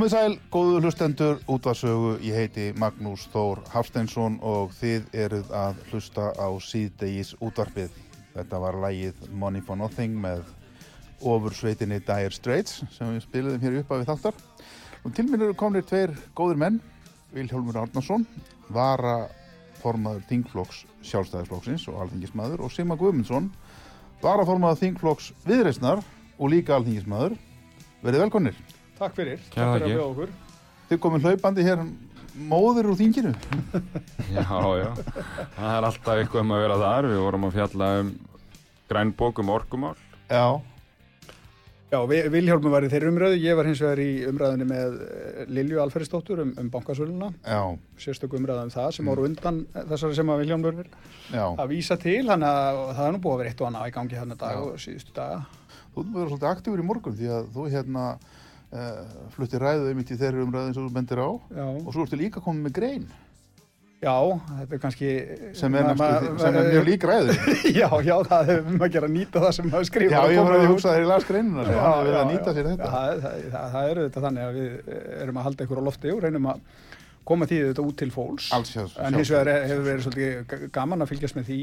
Komið sæl, góðu hlustendur, útvarsögu, ég heiti Magnús Þór Hafsteinsson og þið eruð að hlusta á síðdegis útvarpið. Þetta var lægið Money for Nothing með ofursveitinni Dire Straits sem við spiliðum hér upp af við þáttar. Og til minn eru komnir tveir góðir menn, Vilhjálmur Árnason, vara formaður Þingflokks sjálfstæðisflokksins og alþingismadur og Sigmar Guðmundsson, varaformaður Þingflokks viðreisnar og líka alþingismadur. Verið velkonir. Takk fyrir, Kærar takk fyrir að bjóða okkur þið komið hlaupandi hér móður úr þinginu. Já, já, það er alltaf eitthvað um að vera þar. Við vorum að fjalla um grænbók um orkumál. Já, Já, Vi- Vilhjálmur var í þeirri umræðu, ég var hins vegar í umræðunni með eh, Lilju Alferðisdóttur um, um bankasöluna, já, sérstök umræða um það sem voru undan þessari sem að Vilhjálmur er já. að vísa til, hann að það er nú búið að vera eitt og annað í gangi hann að dag Já. og síðustu daga. Þú verið svolítið aktífur í morgun því að þú hérna flutti ræðu einmitt í þeirri umræðu eins og þú bendir á Já, og svo ertu líka komið með grein já þetta er kannski... sem er, næstu, sem er mjög lík ræðu. Já, já, það hefur um að gera að nýta það sem maður skrifa. Já, ég var að hugsa ég las greinuna sem hann hefur að nýta sér þetta. Það, það, það, það er auðvitað þannig að við erum að halda ykkur á lofti og reynum að koma því auðvitað út til fólks. Alls hjá- En hins vegar hefur verið svolítið ga- gaman að fylgjast með því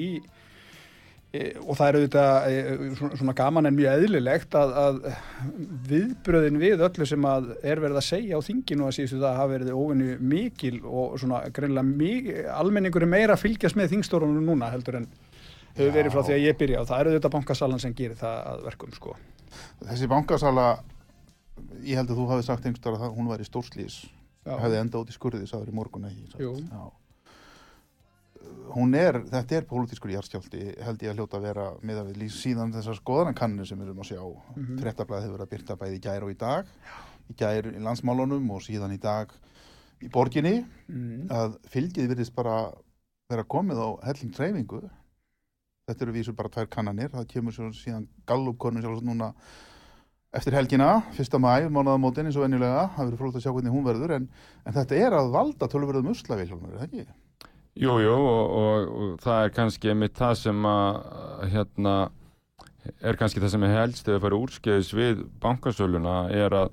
og það er auðvitað e, svona- gaman en mjög eðlilegt að, að viðbröðin við öllu sem að er verið að segja á þinginu að síðustu það hafa verið óvinni mikil og svona greinlega almenningur er meira að fylgjast með þingstórunum núna heldur en hefur verið frá því að ég byrja og það er auðvitað bankasalan sem gerir það að verkum sko. Þessi bankasala, ég held að þú hafi sagt einhverstað að hún væri stórslís, Já. hefði enda út í skurði, sagður í morgun ekki. Hún er, þetta er pólitískur jarðskjálti, held ég að hljóta að vera með að við lýs síðan þessar skoðanakannir sem við erum að sjá. Mm Mhm. Frettablaði hefur verið að byrta bæði í gær og í dag, í gær í landsmálunum og síðan í dag í borginni, Mm. að fylgið virðist bara vera komið á helling treyfingu. Þetta eru vísu bara tvær kannanir, það kemur svo síðan gallupkornum sjálfs núna eftir helgina, fyrsta mæ, mánuðamótin eins og venjulega, það verður frólægt að sjá hvernig hún verður, en, en þetta er að valda tölverðum uslaviljónur, er það ekki? Jú, jú, og, og, og það er kannski einmitt það sem að, hérna, er kannski það sem er helst ef við farum úrskeiðis við bankasöluna er að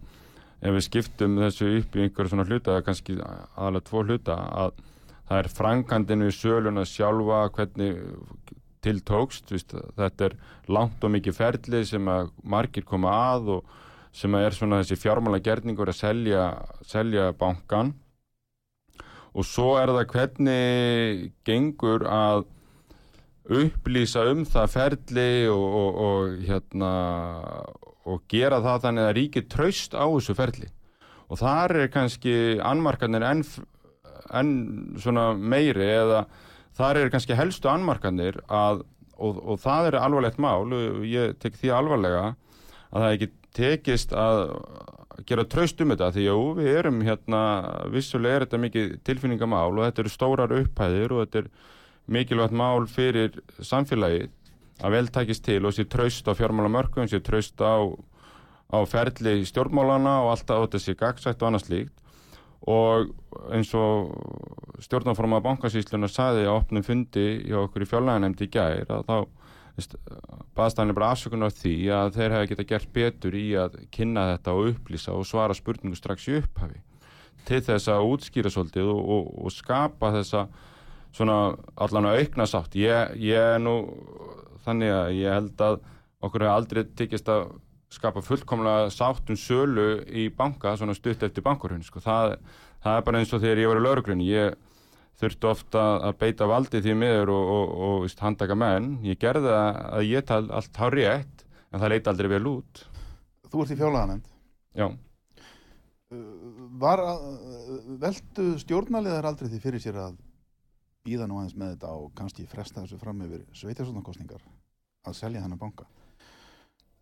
ef við skiptum þessu upp í einhverju svona hluta, kannski aðalega tvo hluta, að það er frankandinu í söluna sjálfa hvernig tiltókst, víst, þetta er langt og mikið ferli sem að margir koma að og sem að er svona þessi fjármála gerningur að selja, selja bankan og svo er það hvernig gengur að upplýsa um það ferli og, og, og hérna og gera það þannig að ríkið traust á þessu ferli. Og þar er kannski annmarkarnir enn, svona meiri eða þar er kannski helstu annmarkarnir að, og það er alvarlegt mál og ég tek því alvarlega að það ekki tekist að gera traust um þetta því jú, við erum hérna vissulega er þetta mikið tilfinningamál og þetta eru stórar upphæðir og þetta er mikilvægt mál fyrir samfélagið að vel takist til og sé traust á fjármálamörkum, sé traust á, á ferli stjórnmálana og alltaf þetta sé gagsætt og annað slíkt. Og eins og stjórnarforma bankasýsluna saði á opnum fundi hjá okkur í fjárlæganemndi í gær að þá veist, baðst hann bara afsökunar á því að þeir hefði geta gert betur í að kynna þetta og upplýsa og svara spurningu strax í upphafi. Til þess að útskýra svolítið og, og, og skapa þessa svona allan að aukna sátt. Ég, ég er nú þannig að ég held að okkur hefur aldrei tekist að skapa fullkomlega sátt um sölu í banka svona stutt eftir bankurhund sko. það, það er bara eins og þegar ég var í lauruglunni ég þurfti ofta að beita valdi því miður og, og, og veist, handtaka menn ég gerði það að ég tal allt hár rétt en það leiti aldrei vel út Þú ert í fjárlaganend. já, Var að, veldu stjórnaliðar aldrei því fyrir sér að býða nú aðeins með þetta og kannski fresta þessu fram yfir sveitjarsvotnarkostningar að selja hennar banka?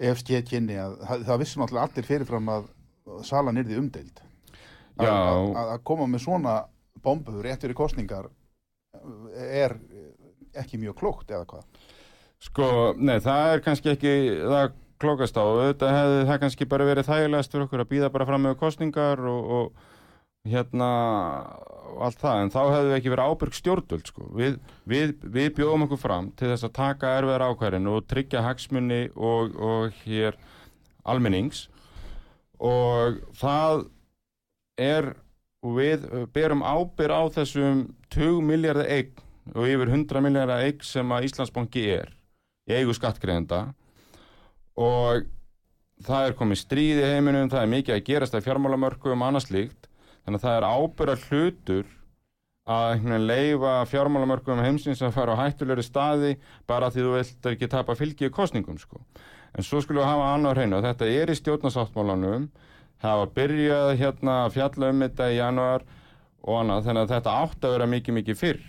Ef skeið kynni að, það, vissum allir fyrirfram að salan yrði umdeild. Að, Já. að, að koma með svona bombu rétt fyrir kostningar er ekki mjög klókt eða hvað? Sko, nei, það er kannski ekki það klókast á, auðvitað hefði það kannski bara verið þægilegast fyrir okkur að býða bara fram með kostningar og, og hérna allt það, en þá hefðu við ekki verið ábyrg stjórnvöld, sko. Við, við, við bjóðum okkur fram til þess að taka erfiðar ákværin og tryggja hagsmunni og, og hér almennings og það er og við berum ábyrg á þessum 20 miljardar eign og yfir 100 miljardar eign sem að Íslandsbanki er í eigu skattgreðenda og það er komið stríð í heiminum, það er mikið að gerast að fjármálamörku um annars líkt þannig að það er ábyrra hlutur að leifa fjármálamörku um heimsins að fara á hættulegri staði bara því þú vilt ekki tapa fylgi í kostningum sko. en svo skulum við hafa annar hreinu og þetta er í stjórnarsáttmálanum það var byrjað hérna að fjalla um þetta í januar og annað, þannig að þetta átti að vera mikið, mikið fyrr.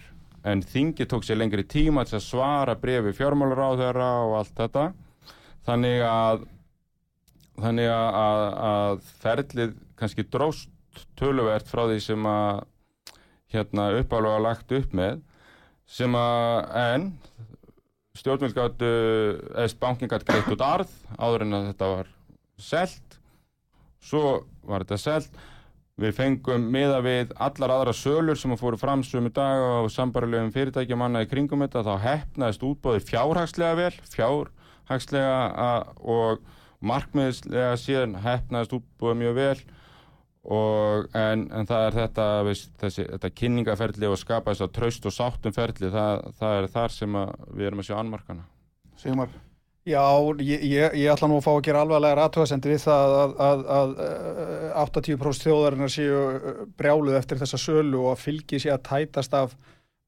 En þingi tók sér lengri tíma til að svara brefi fjármálaráðherra og allt þetta. Þannig að, þannig að, að, að ferlið kannski dróst töluvert frá því sem að hérna uppálega lagt upp með sem að en stjórnvöld gáttu eða bankin gætt greitt út arð áður en að þetta var selt svo var þetta selt. Við fengum miða við allar aðra sölur sem að fóru fram sömu dag á sambarilegum fyrirtækjum annað í kringum þetta. Þá hefnaðist útbóðið fjárhagslega vel fjárhagslega og markmiðslega síðan hefnaðist útbóðið mjög vel. Og en, en það er þetta veist, þessi, þetta kynningaferli og skapa þess að traust og sáttum ferli það, það er þar sem við erum að sjá annmarkana. Sigmar, Já, ég, ég, ég ætla nú að fá að gera alvarlegar aðtöðasendi við það að, að, að, að 80% þjóðarinnar séu uh, brjáluð eftir þessa sölu og að fylgi sé að tætast af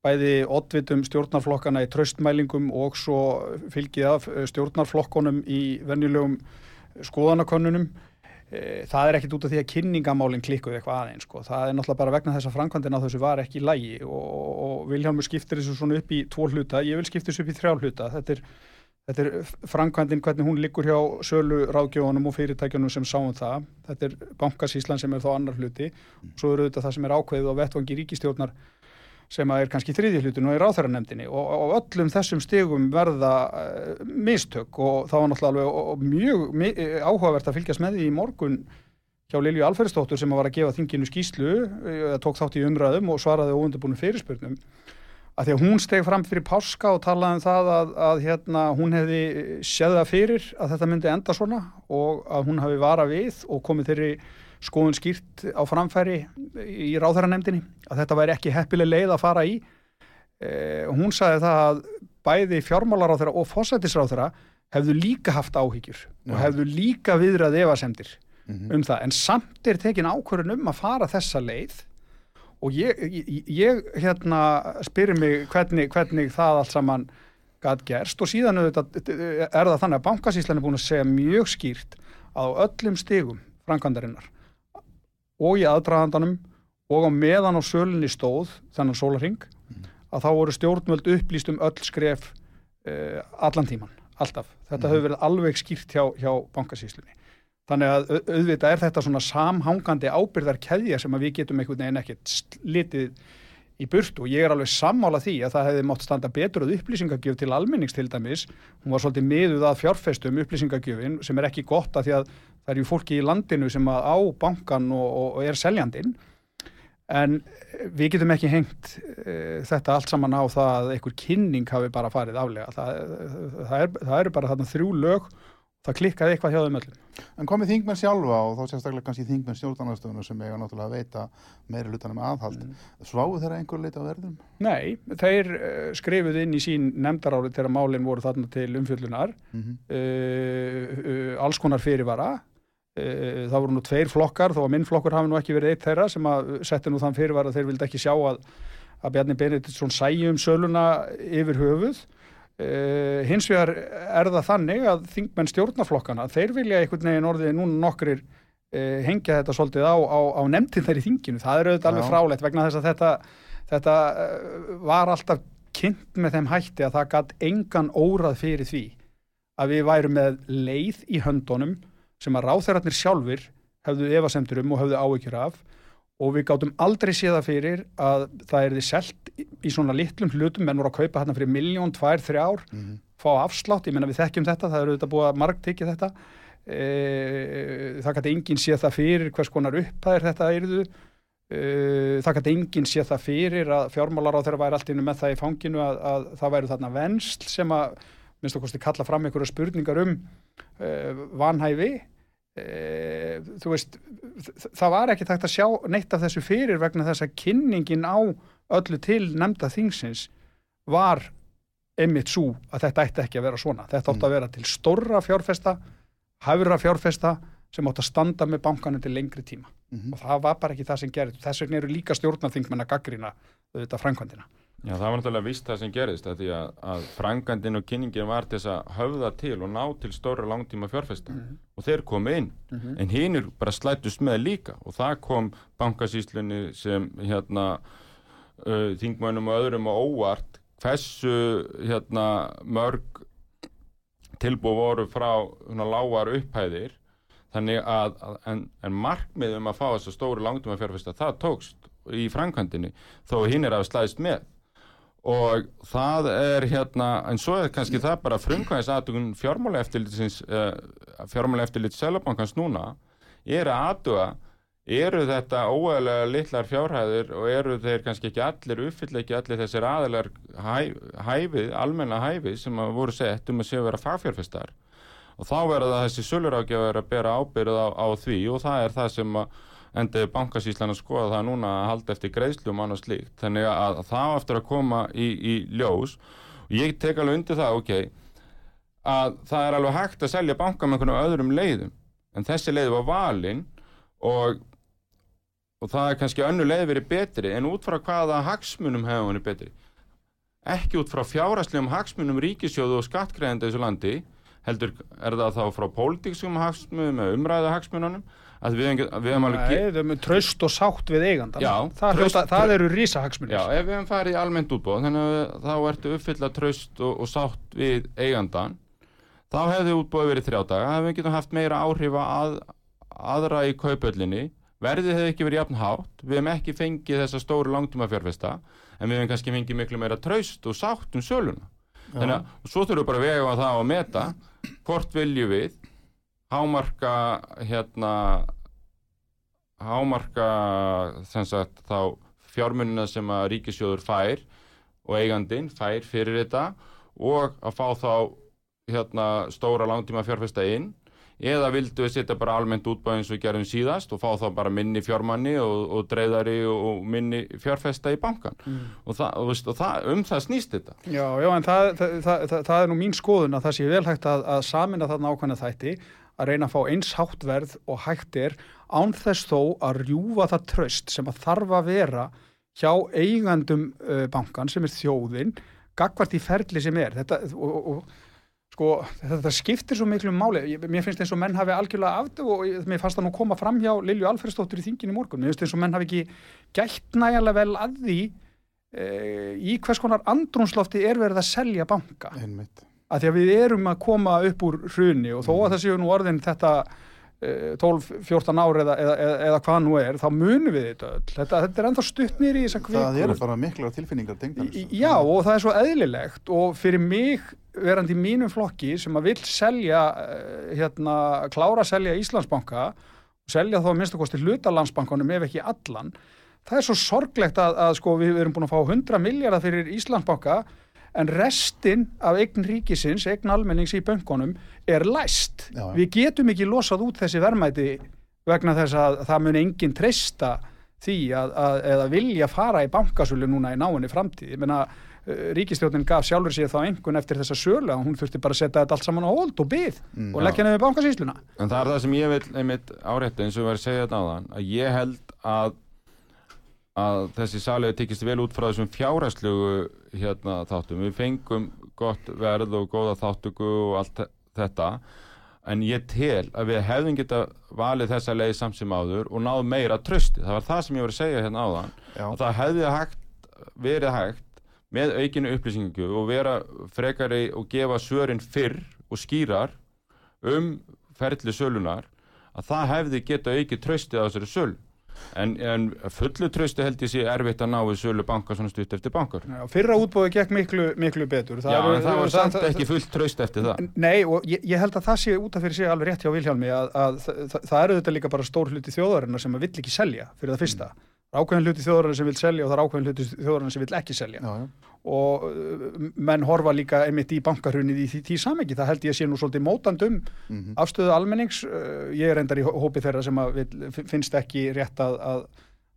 bæði oddvitum stjórnarflokkana í traustmælingum og svo fylgið af uh, stjórnarflokkonum í venjulegum skoðanakönnunum. Eh, Það er ekkit út af því að kynningamálinn klikkuð eitthvað aðeins sko. Það er náttúrulega bara vegna þess að framkvæmdina þessu var ekki lægi og, og Vilhjálmur skiptir þessu svona upp í tvo hluta. Ég vil skipta þessu upp í þrjá hluta. Þetta er, þetta er framkvæmdin hvernig hún liggur hjá sölu ráðgjóðunum og fyrirtækjunum sem sáum það. Þetta er bankasíslan sem er þá annar hluti. Svo eru þetta það sem er ákveðið á vettvangi ríkistjórnar sem er kannski þriðji hlutin og er ráþæranemdini og á öllum þessum stegum verða uh, mistök og það var náttúrulega og, og mjög mi eh, áhugavert að fylgjast með því í morgun hjá Lilju Alferðsdóttur sem var að gefa þinginu skýslu, uh, tók þátt í umræðum og svaraði óundabúinu fyrirspurnum að því að hún steg fram fyrir páska og talaði um það að, að hérna, hún hefði séð það fyrir að þetta myndi enda svona og að hún hafi vara við og komið þeirri skoðun skýrt á framfæri í ráðherranemdini að þetta væri ekki heppileg leið að fara í e, hún sagði það að bæði fjármálaráþara og fósættisráþara hefðu líka haft áhyggjur og Já. hefðu líka viðrað efasemdir Mhm. um það en samt er tekin ákvörðun um að fara þessa leið og ég, ég, ég hérna spyrir mig hvernig, hvernig það allt saman gat gerst og síðan auðvitað er það þannig að bankasýslan er búin að segja mjög skýrt að á öllum stigum framkvæmdarinnar og í aðdraðandanum og á meðan á sölunni stóð þennan sólarring að þá voru stjórnvöld upplýst um öll skref uh, allan tíman, alltaf. Þetta hefur verið alveg skýrt hjá, hjá bankasýslunni. Þannig að au- auðvitað er þetta svona samhangandi ábyrðar keðja sem að við getum einhvern veginn ekkert slitið í burtu og ég er alveg sammála því að það hefði mátt standa betur að upplýsingagjöf til almennings til dæmis. Hún var svolítið miðuð að fjárfestum upplýsingagjöfin sem er ekki gott að því að það er ju fólki í landinu sem á bankan og, og, er seljandinn en eh, við getum ekki hengt uh, þetta allt saman á það að einhver kynning hafi bara farið aflega. Það, það, er, það eru bara þarna þrjú lög það klikkaði eitthvað hjá þeim öllum. En komið þingmenn sjálfa og þá sérstaklega kannski þingmenn stjórnarnastöðuna sem eiga náttúrulega að veita meiri hlutanum aðhald. Sváu þeirra einhver leita á verðum? Nei, þeir uh, skrifuð inn í sín nefndaráli þegar málinn voru þarna til umfjöllunar Mm uh, uh, alls konar fyrirvara uh, það voru nú tveir flokkar þó að minn flokkur hafi nú ekki verið eitt þeirra sem að setti nú þann fyrirvara þeir vildi ekki sjá að, að Bjarni Benediktsson sæju um söluna yfir höfuð uh, hins vegar er það þannig að þingmenn stjórnarflokkana þeir vilja einhvern veginn orðið núna nokkrir uh, hengja þetta svolítið á, á, á nefndin þeir í þinginu, það er auðvitað alveg Já. frálegt vegna þess að þetta, þetta uh, var alltaf kynnt með þeim hætti að það gatt engan órað fyrir því að við værum með leið í höndunum sem að ráþeirarnir sjálfur hefðu efasemtur um og hefðu áhyggjur af og við gátum aldrei séð það fyrir að það er því selt í, svona litlum hlutum, menn voru að kaupa hérna fyrir miljón, tvær, þrjár, Mhm. fá afslátt, ég menna við þekkjum þetta, það eru auðvitað búið að margtekja þetta. E, það gæti enginn séð það fyrir hvers konar upphæðir þetta yrðu. E, það gæti enginn séð það fyrir að fjármálar á þeirra væri allt innu með það í fanginu að, að það væru þarna vensl sem að minnst okkur kalla fram einhverja spurningar um e, vanhæfi e, þú veist það var ekki takt að sjá neitt af þessu fyrir vegna þess að kynningin á öllu til nefnda þingsins var einmitt svo að þetta ætti ekki að vera svona. Þetta átti að vera til stórra fjárfesta hæfra fjárfesta sem átti að standa með bankanu til lengri tíma. Mhm. og það var bara ekki það sem gerði þess vegna eru líka stjórnarþingmenn að gaggrina þetta framkvæmdina Já, það var náttúrulega vist það sem gerist að því að, að frangandinn og kynningin var þess að höfða til og ná til stóra langtíma fjárfesta og þeir komu inn. En hinnir bara slættust með líka. Og það kom bankasýslunni sem hérna uh, þingmönnum og öðrum og óvart hversu hérna mörg tilbúð voru frá svona, lágar upphæðir. Þannig að, að en, en markmið um að fá þess að stóru langtíma fjárfesta það tókst í framkvæmdinni. Þó hinn er að slæðist með og það er hérna en svo er kannski það bara frumkvæðis aðtökun fjármála eftirlitsins uh, fjármála eftirlits selabankans núna er að aðtuga eru þetta óæðlega litlar fjárhæðir og eru þeir kannski ekki allir uppfylla ekki allir þessir aðilar hæ, hæfið, almenna hæfið sem að voru sett um að séu vera fagfjárfestar? Og þá verður það þessi sölurákjafur að bera ábyrð á, á því og það er það sem að endaði bankasýslan að skoða það núna að halda eftir greiðslum annars slíkt. Þannig að það á eftir að koma í, í ljós og ég tek alveg undir það, ok, að það er alveg hægt að selja banka með einhvern öðrum leiðum en þessi leið var valinn og, og það er kannski önnu leið verið betri en út frá hvaða hagsmunum hefur henni betri. Ekki út frá fjáraslegum hagsmunum ríkisjóðu og skattgreðandi þessu landi heldur er það þá frá pólitíksum hagsmunum eða umræðu hagsmununum að við, við hefum alveg Nei, þau með traust og sátt við eigandan Já, það, traust- hljóta, það eru rísahagsmunir Já, ef við hefum farið í almennt útbóð þannig að þá ertu uppfylla traust og, og sátt við eigandan þá hefði útbóð verið þrjá daga. Þá hefum við getum haft meira áhrif að aðra í kaupöllinni verðið hefði ekki verið jafn hátt. Við hefum ekki fengið þessa stóru langtíma fjárfesta en við hefum kannski fengið miklu meira traust og sátt um söluna. Þannig að svo þurfum við bara að vega á það og meta hvort viljum við hámarka hérna hámarka sem sagt þá fjármunina sem að ríkisjóður fær og eigandinn fær fyrir þetta og að fá þá hérna stóra langtíma fjárfesta inn. Eða vildu við setja bara almennt útbæð eins og við gerum síðast og fá þá bara minni fjármanni og, og dreifðari og, minni fjárfesta í bankan og, það, og, veist, og það, um það snýst þetta. Já, já, en það, það, það, það, það er nú mín skoðun að það sé vel hægt að, að samina þarna ákvæmna þætti að reyna að fá eins hátt verð og hægt er án þess þó að rjúfa það tröst sem að þarf að vera hjá eigandum uh, bankan sem er þjóðin gagvart í ferli sem er. Þetta, og, og, sko, þetta skiptir svo miklu máli, ég, mér finnst eins og menn hafi algjörlega aftu og mér fannst það nú koma fram hjá Lilju Alfredsdóttur í þingin í morgun. Mér finnst eins og menn hafi ekki gætt nægilega vel að því e, í hvers konar andrúnslofti er verið að selja banka. Einmitt. Að því að við erum að koma upp úr hruni og þó að það séu nú orðin þetta eh, 12-14 ár eða, eða, eða, hvað nú er, þá munum við þetta öll. Þetta, þetta er ennþá stutt nýri í þessa Það kvikur eru bara miklar tilfinningar tengdar Í- Já, og það er svo eðlilegt og fyrir mig verandi í mínum flokki sem að vill selja eh, hérna, klára að selja Íslandsbanka og selja þá að minnstu kosti hlutalandsbankanum ef ekki allan það er svo sorglegt að, að sko, við erum búin að fá 100 miljardar fyrir Íslandsbanka en restin af eign ríkisins, eign almennings í bönkunum er læst. Já, já. Við getum ekki losað út þessi verðmæti vegna þess að það mun enginn treysta því að, að, eða vilja fara í bankasölu núna í náinni framtíð. Ég meina, eh, ríkistjórnin gaf sjálfur sér þá engun eftir þessa sölu að hún þurfti bara að setja þetta allt saman á hold og byð og leggja nefnir bankasýsluna. En það er það sem ég vil einmitt árétta eins og var að segja þetta áðan að ég held að að þessi saliði tekist vel út frá þessum fjárhæslegu hérna þáttum. Við fengum gott verð og góða þáttöku og allt þe- þetta en ég tel að við hefðum geta valið þessa leið samt sem áður og náð meira trösti. Það var það sem ég var að segja hérna áðan það hefði hægt, verið hægt með aukinu upplýsingu og vera frekari og gefa svörin fyrr og skýrar um ferli sölunar að það hefði geta aukið tröstið á þessari sölu en, en fullu trösti held ég sé erfitt að ná við sölu banka svona stutt eftir bankar Já, fyrra útbóði gekk miklu, miklu betur. Já, en það var samt það- ekki fullt tröst eftir það Nei, og ég, ég held að það sé út af fyrir sig alveg rétt hjá Vilhjálmi að, að það, það eru þetta líka bara stór hluti þjóðarinnar sem að vill ekki selja fyrir það fyrsta. Það er ákveðin hluti þjóðarinnar sem vill selja og það er ákveðin hluti þjóðarinnar sem vill ekki selja. Já, já. Og uh, menn horfa líka einmitt í bankahrunið í því, því samengi. Það held ég sé nú svolítið mótandum Mhm. afstöðu almennings. Uh, ég er endar í hó- hópi þeirra sem að vill, finnst ekki rétt að, að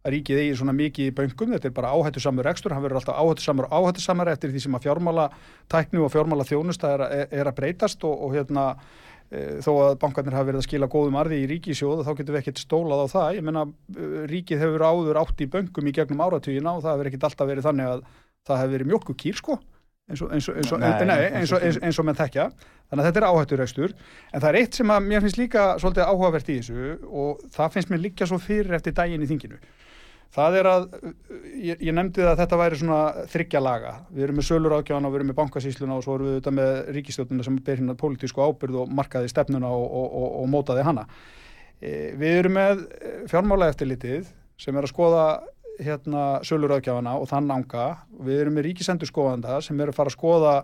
að ríkið eigi svona mikið í böngum, þetta er bara áhættu samur rekstur, hann verður alltaf áhættu samur áhættu samar eftir því sem að fjármála tækni og fjármála þjónusta er, að- er að breytast og, og hérna þó að bankarnir hafa verið að skila góðum arði í ríkisjóð þá getum við ekkert stólað á það. Ég meina e, ríkið hefur áður átt í böngum í gegnum áratugina og það hefur ekkert alltaf verið þannig að það hefði verið mjölkukýr sko. Eins og, menn tekja þannig að þetta er áhætturekstur. En það er eitt sem að mér finnst líka svolítið áhugavert í þessu og það finnst mér líka svo fyrir eftir daginn í þinginu það er að ég, ég nefndi að þetta væri svona þryggja laga. Við erum með sölur ákjáðan og við erum með bankasýsluna og svo erum við auðvitað með ríkistjóðnuna sem ber hérna pólitísku ábyrð og markaði stefnuna og, og, og, og mótaði hana. E, við erum með fjármála eftirlitið sem er að skoða hérna söluröðgjafana og þann anga. Við erum með ríkisendurskoðanda sem er að fara að skoða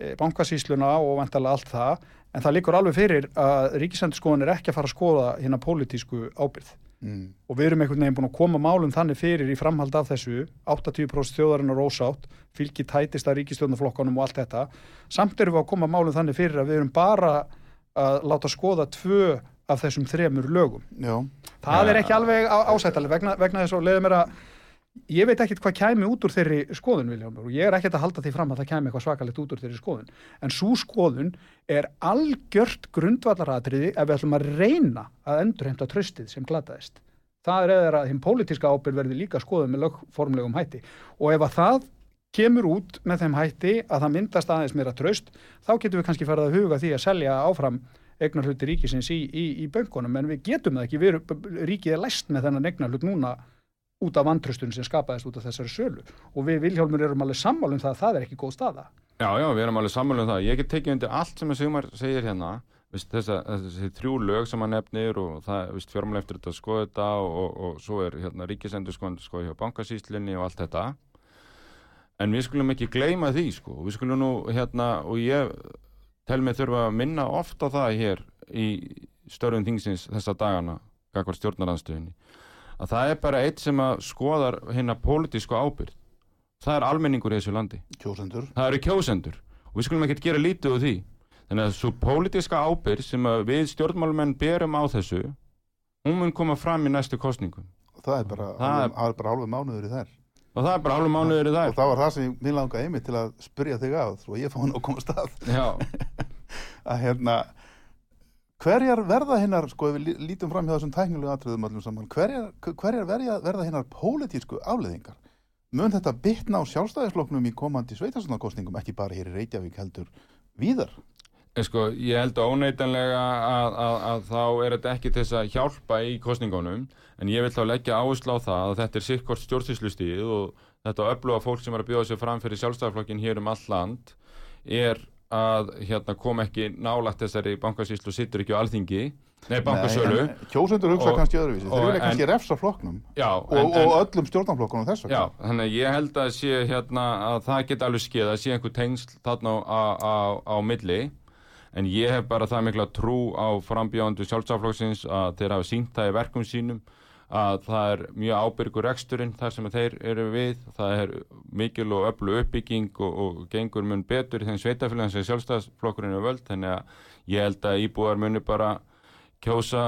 e, bankasýsluna og vantarlega allt það. En það líkur alveg fyrir að ríkisendurskoðan er ekki að fara að skoða hérna pólitísku ábyrð mm. og við erum einhvern veginn búin að koma málum þannig fyrir í framhald af þessu 80% þjóðarinnar rósátt fylgi tætist að ríkistjóðnaflokkanum og allt þetta samt erum við að koma málum þannig fyrir að við erum bara að láta skoða tvö af þessum þremur lögum Já, það Ja. er ekki alveg á- ásættanlegt vegna, vegna þess að leiða mér að ég veit ekkert hvað kæmi út úr þeirri skoðun Viljámur og ég er ekkert að halda því fram að það kæmi eitthvað svakalegt út úr þeirri skoðun. En svo skoðun er algjört grundvallaratriði ef við ætlum að reyna að endurheimta tröstið sem glataðist. Það er eða að hinn pólitíska ábyrgð verði líka skoðun með lögformlegum hætti. Og ef að það kemur út með þeim hætti að það myndast aðeins meira tröst þá getum við kannski farið að huga því að selja áfram eignarhluti ríkisins í, í, í bönkunum. En við getum það ekki, við ríkið er læst með þennan eignarhlut núna út af vantröstun sem skapaðist út af þessari sölu og við Vilhjálmur erum alveg sammálum það að það er ekki góð staða Já, já, við erum alveg samanlega um það. Ég get tekið undir allt sem að Sigmar segir hérna, þessi þrjú lög sem hann nefnir og það, fjármála eftir þetta að skoða þetta og, og, og svo er hérna ríkisendur sko, sko hjá bankasýslinni og allt þetta. En við skulum ekki gleyma því, sko. Við skulum nú, hérna, og ég tel mig þurfa að minna oft á það hér í störfum þingsins þessa dagana, að það er bara eitt sem að skoðar hérna pólitísku ábyrgð. Það er almenningur í þessu landi. Kjósendur. Það eru kjósendur. Og við skulum ekkert gera lítið úr því. Þannig að svo pólitíska ábyrgð sem við stjórnmálumenn berum á þessu hún mun koma fram í næstu kostningum það er bara, alveg mánuður í þær. Og það er bara hálfum mánuður í og þær það var það sem ég vil langa einmitt til að spyrja þig að og ég fá hann að koma stað að hérna hverjar verða hinnar, sko ef við lí- lítum fram hjá þessum tæknilegu atriðum allum saman hverjar, hverjar verða, verða hinnar pólitísku afleðingar mun þetta bitna á sjálfstæðisfloknum í komandi sveitarstofnarkostningum ekki bara hér í Reykjavík heldur víðar? En sko ég held óneitanlega að, að, að þá er þetta ekki til þess að hjálpa í kostningunum en ég vil þá leggja áherslu á það að þetta er sikkort stjórnsýslustíð og þetta öfluga fólk sem er að bjóða sér fram fyrir sjálfstæðarflokkin hér um all land er að hérna, kom ekki nálagt þessari bankasýslu sittur ekki á alþingi nei, bankasölu. kjósendur hugsa Og- kannski öðruvísi. Þeir vilja kannski refsa flokknum já, og, en, og öllum stjórnarflokkunum þess Já, vegna þannig að ég held að sé hérna að það geti alveg skeið að sé einhver tengsl þarna á, á, á milli. En ég hef bara það mikla trú á frambjóðandu sjálfsaflokksins að þeir hafa sínt það í verkum sínum að það er mjög ábyrgur reksturinn þar sem þeir eru við. Það er mikil og öllu uppbygging og, og gengur mun betur í þeim sveitafélagin sem sjálfstæðsflokkurinn er völd. Þannig að ég held að íbúar muni bara kjósa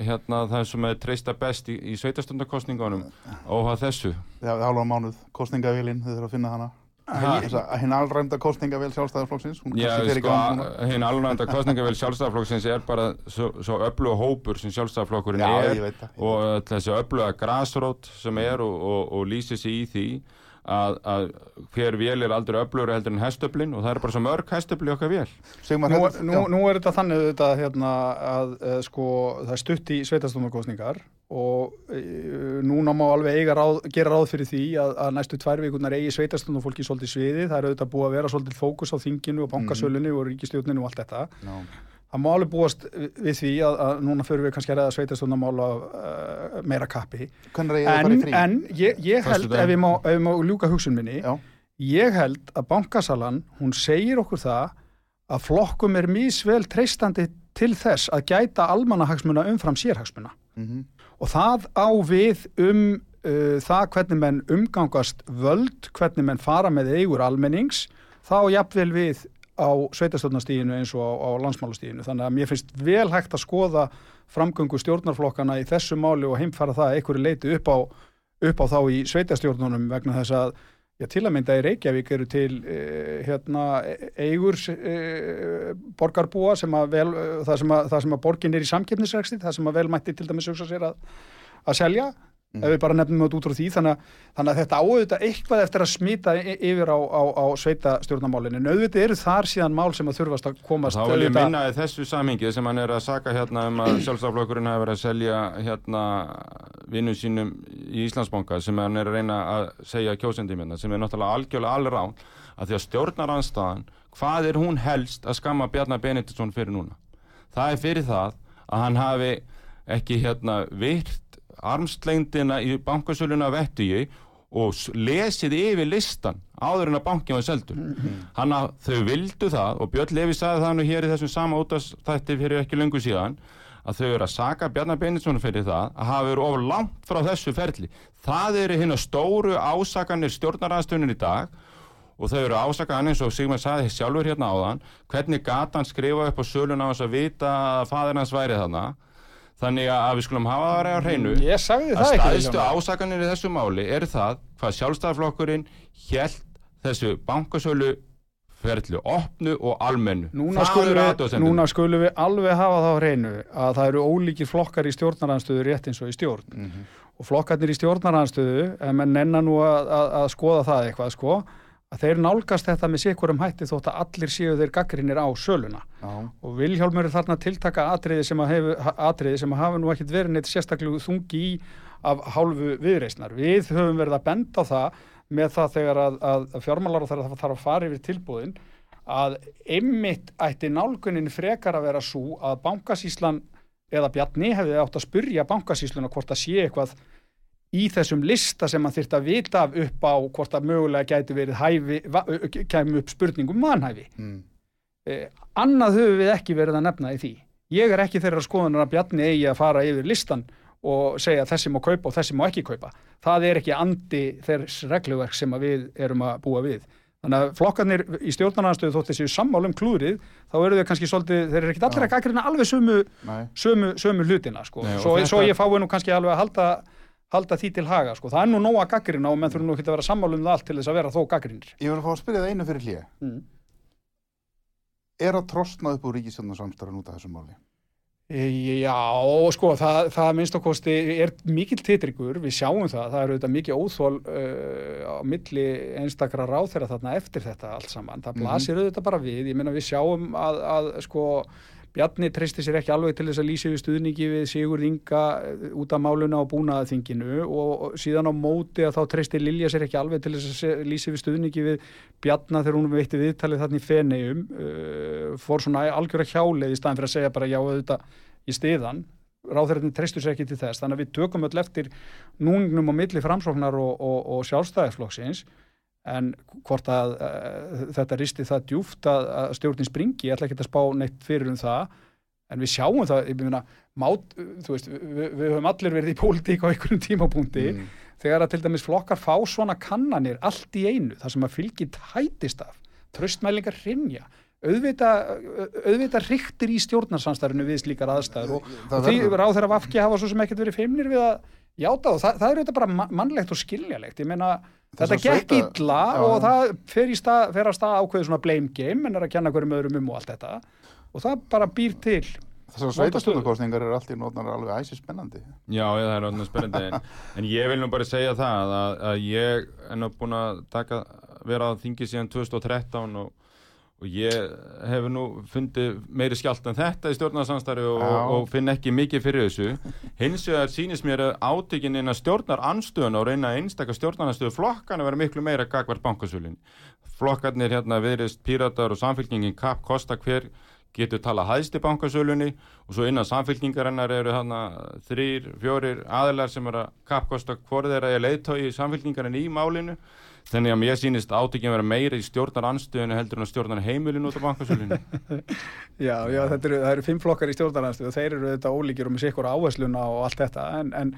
hérna það sem er treysta best í, í sveitastundarkostningunum óhað þessu. Já, hálfa mánuð, kostningavélinn, þið þurfa að finna hana hinn alræmda kostningavél sjálfstæðarflokksins Já, sko, hinn alveg kostningavel sjálfstæðarflokksins er bara svo, svo öfluga hópur sem sjálfstæðarflokkurinn Já, er og þessi öfluga grasrót sem er og, og, og lýsir sig í því að, að hver vél er aldrei öflugur heldur en hestöflin og það er bara svo mörg hestöfli okkar vél Sigmar, Nú, þetta- nú, nú er þetta þannig þetta, hérna, að e, sko, það er stutt í sveitastómakostningar og e, núna má alveg eiga ráð, gera ráð fyrir því að, að næstu tvær vikunar eigi sveitastómafólki svolítið sviði, það er auðvitað búið að vera svolítið fókus á þinginu og bankasölunni og ríkistjórninu og allt þetta. Já. Það má alveg búast við því að, að núna fyrir við kannski að reyða sveitastómamál af uh, meira kappi. Hvenær eigið þið að fara En, í frí? en ég, ég held, ef ég, má, ef ég má ljúka hugsun minni, Já, Ég held að bankasalan, hún segir okkur það að flokkum er mísvel treystandi til þess að gæta almannahagsmuna umfram sérhagsmuna. mhm. Og það á við um uh, það hvernig menn umgangast völd, hvernig menn fara með eigur almennings, þá jafnvel við á sveitastöldnastíginu eins og á, á landsmálastíginu. Þannig að mér finnst vel hægt að skoða framgöngu stjórnarflokkana í þessu máli og heimfara það að einhverju leiti upp á, upp á þá í sveitastjórnunum vegna þess að Já, til að mynda í Reykjavík eru til uh, hérna, e- eigur uh, borgarbúa sem að vel, uh, það, sem að, að borgin er í samkeppnisreksti, það sem að vel mætti til dæmis hugsa sér að, að selja ef við bara nefnum þetta út frá því þannig, þannig að þetta áauðvitað eitthvað eftir að smita yfir á, á, á sveita stjórnarmálinu en auðvitað eru þar síðan mál sem að þurfast að komast Þá vil ég minna í þessu samhengi sem hann er að saka hérna um að sjálfstaflokkurinn hafi verið að selja hérna vinnum sínum í Íslandsbanka sem hann er að reyna að segja kjósendum hérna sem er náttúrulega algjörlega alveg rán að því að stjórnaranstaðan hvað er hún helst að skamma Bjarnar Benediktsson fyrir núna? Það að armslengdina í bankasöluna vettugi og lesið yfir listan áður en að bankin var seldur. Hann að þau vildu það og Björn Levi sagði það nú hér í þessum sama útastætti fyrir ekki löngu síðan að þau eru að saka Bjarnar Benediktsson fyrir það að hafa verið of langt frá þessu ferli. Það eru hinn stóru ásakanir stjórnaranstöðunir í dag og þau eru ásakað hann eins og Sigmar sagði sjálfur hérna áðan. Hvernig gata hann skrifa upp á söluna á þess að vita að fadir hans væri þarna þannig að við skulum hafa það á hreinu. Ég sagði að það ekki staðistu Vilhjálmur. ásakanir í þessu máli er það hvað sjálfstæðarflokkurinn hjælt þessu bankasölu ferli opnu og almennu. Núna skulum, skulum við alveg hafa það á hreinu að það eru ólíkir flokkar í stjórnaranstöðu rétt eins og í stjórn. Og flokkarnir í stjórnaranstöðu ef menn nennan nú að, að, að skoða það eitthvað sko, að þeir nálgast þetta með sikkurum hætti þótt að allir séu þeir gaggrinir á söluna Já, og Vilhjálmur er þarna að tiltaka atriði sem að, hef, atriði sem að hafa nú ekkit verið neitt sérstaklega þungi í af hálfu viðreisnar. Við höfum verið að benda það með það þegar að, að fjármálar og þarf að fara yfir tilbúðin að einmitt ætti nálgunin frekar að vera svo að bankasíslan eða Bjarni hefði átt að spurja bankasísluna hvort að sé eitthvað í þessum lista sem hann þyrfti að vita af upp á hvort að mögulega gæti verið hæfi, kæmi upp spurningum manhæfi mm. eh, annað höfum við ekki verið að nefna í því. Ég er ekki þeirra skoðunar að Bjarni eigi að fara yfir listan og segja þessi má kaupa og þessi má ekki kaupa. Það er ekki andi þess regluverk sem við erum að búa við. Þannig að flokkarnir í stjórnarnarstöðu þótt þessi sammálum klúrið þá eru þau kannski svolítið, þeir eru ekki allir að gaggrina alveg sömu, sömu, sömu hlutina sko. Nei, svo, þetta- svo ég fái nú kannski alveg að halda, halda því til haga sko. það er nú nóg að gaggrina og menn þurfum nú ekki að vera sammálum það allt til þess að vera þó gaggrinir ég vil fá að spyrja það einu fyrir hlýja mm. Er að trostna upp úr ríkisjónarsamstarfin út af þessu máli? E, Já, sko, það, það minnst á kosti er mikill titryggur, við sjáum það, það eru auðvitað mikið óþól uh, á milli einstakra ráþeira þarna eftir þetta allt saman, það Mhm. blasir auðvitað bara við, ég meina við sjáum að, að sko, Bjarni treysti sér ekki alveg til þess að lýsa við stuðningi við Sigurð Inga eh, út af máluna á búnaðaþinginu og, og síðan á móti að þá treysti Lilja sér ekki alveg til þess að lýsa við stuðningi við Bjarna þegar hún veitti viðtalið þarna í Feneum uh, fór svona algjöra hjáleið í staðin fyrir að segja bara já auðvitað í stiðan ráðherrarnir treystu sér ekki til þess. Þannig að við tökum öll eftir núngnum á milli framsóknar og, og, og sjálfstæðisflokksins en hvort að uh, þetta risti það djúft að, að stjórnin springi, ég ætla ekki að spá neitt fyrir um það en við sjáum það, ég meina mát, þú veist, við, við höfum allir verið í pólitík á einhverjum tímapunkti Mm. þegar að til dæmis flokkar fá svona kannanir allt í einu, það sem að fylgi tætist af, tröstmælingar rinja auðvitað, auðvitað ríktir í stjórnarsamstærinu við slíkar aðstæður og, og því ráð þeirra vafki hafa svo sem ekkert verið feimnir við að játa og það, það er auðvitað bara ma- mannlegt og skiljalegt, ég meina þetta Þessar gekk sveita- illa Já. og það fer, í stað, fer að stað ákveðu svona blame game en er að kenna hverjum öðrum um og allt þetta. Og það bara býr til. Þessar sveitastöndakostningar eru alltaf nótnar alveg æsi spennandi. Já, ég, það er orðin spennandi. En, en ég vil nú bara segja það að, að ég er nú búin að taka, vera á þingi síðan 2013 og, og ég hefur nú fundið meiri skjált en þetta í stjórnarsamstarfi og, og finn ekki mikið fyrir þessu. Hins vegar sýnist mér að átökin inn að stjórnar anstöðun og reyna að einstaka stjórnaranstöðu flokkan að vera miklu meira gagvart bankasölun flokkarnir hérna viðrist píratar og samfélkingin kapp kosta hver getur tala hæðst í bankasölunni? Og svo innan samfélkingarinnar eru þarna þrýr, fjórir aðilar sem eru að kappkosta hvort þeirra er leiðtói í samfélkingarinn í málinu þannig að mér sýnist átökin vera meira í stjórnar anstöðinu heldur en að stjórnar heimilin út á bankasölunni. Já, já, þetta eru, það eru fimm flokkar í stjórnarnarstöðu og þeir eru þetta ólíkir og með sikkur áhersluna og allt þetta. En, en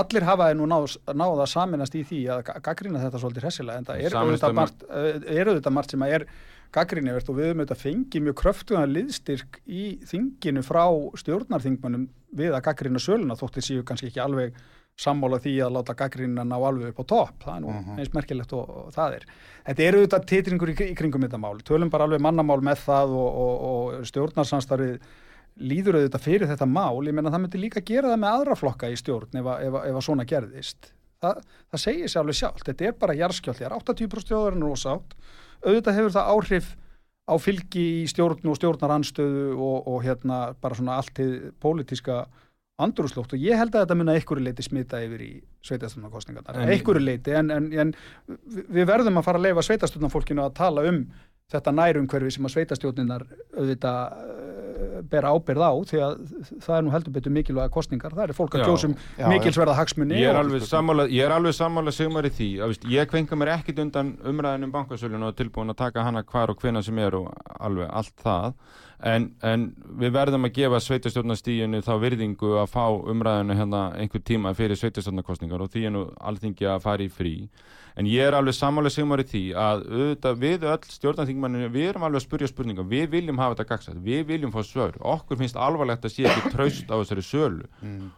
allir hafa nú náð, náð að saminast í því að gaggrina þetta svolítið hressilega en það er Sameinast auðvitað um- margt, er margt sem að er gaggrínivert og við höfum auðvitað fengið mjög kröftugan liðstyrk í þinginu frá stjórnarþingmönnum við að gaggrina söluna þóttir séu kannski ekki alveg sammála því að láta gaggrina ná alveg upp á topp, það er nú Mhm. eins merkilegt og, og það er. Þetta eru auðvitað titringur í, í kringum þetta mál, tölum bara alveg mannamál með það og, og, og stjórnarsamstarfið líður auðvitað fyrir þetta mál, ég meina það myndi líka gera það með aðra flokka í stjórn ef, að- ef, að- ef að svona gerðist. Það, það segir sér alveg sjálft, þetta er bara jarðskjöld, það er 80% þjóðarinn rosátt, auðvitað hefur það áhrif á fylgi í stjórn og stjórnaranstöðu og, og hérna bara svona allt til pólitíska andrúslótt og ég held að þetta mun að einhverju leiti smita yfir í sveitastunarkostningarnar, En- einhverju leiti en, en, en vi- við verðum að fara að leifa sveitastunarfólkinu að tala um þetta nærumhverfi sem að sveitastjórninar auðvitað uh, bera ábyrð á því að það er nú heldur betur mikilvæga kostningar, það er fólk að Já, mikilsverða hagsmunni Ég er alveg sammála, ég er alveg sammála Sigmar í því, að veist, ég kvenka mér ekkit undan umræðin um bankasölun og tilbúin að taka hana hvar og hvena sem er og alveg allt það en, en við verðum að gefa sveitastjórnastíðinu þá virðingu að fá umræðinu hérna einhver tíma fyrir sveitastjórnarkostningar og því er nú alþingi að fara í frí. En ég er alveg sammála Sigmar í því að auðvitað, við öll stjórnarþingmanninu við erum alveg að spurja spurningar, við viljum hafa þetta gagsætt, við viljum fá svör, okkur finnst alvarlegt að sé ekki traust á þessari sölu.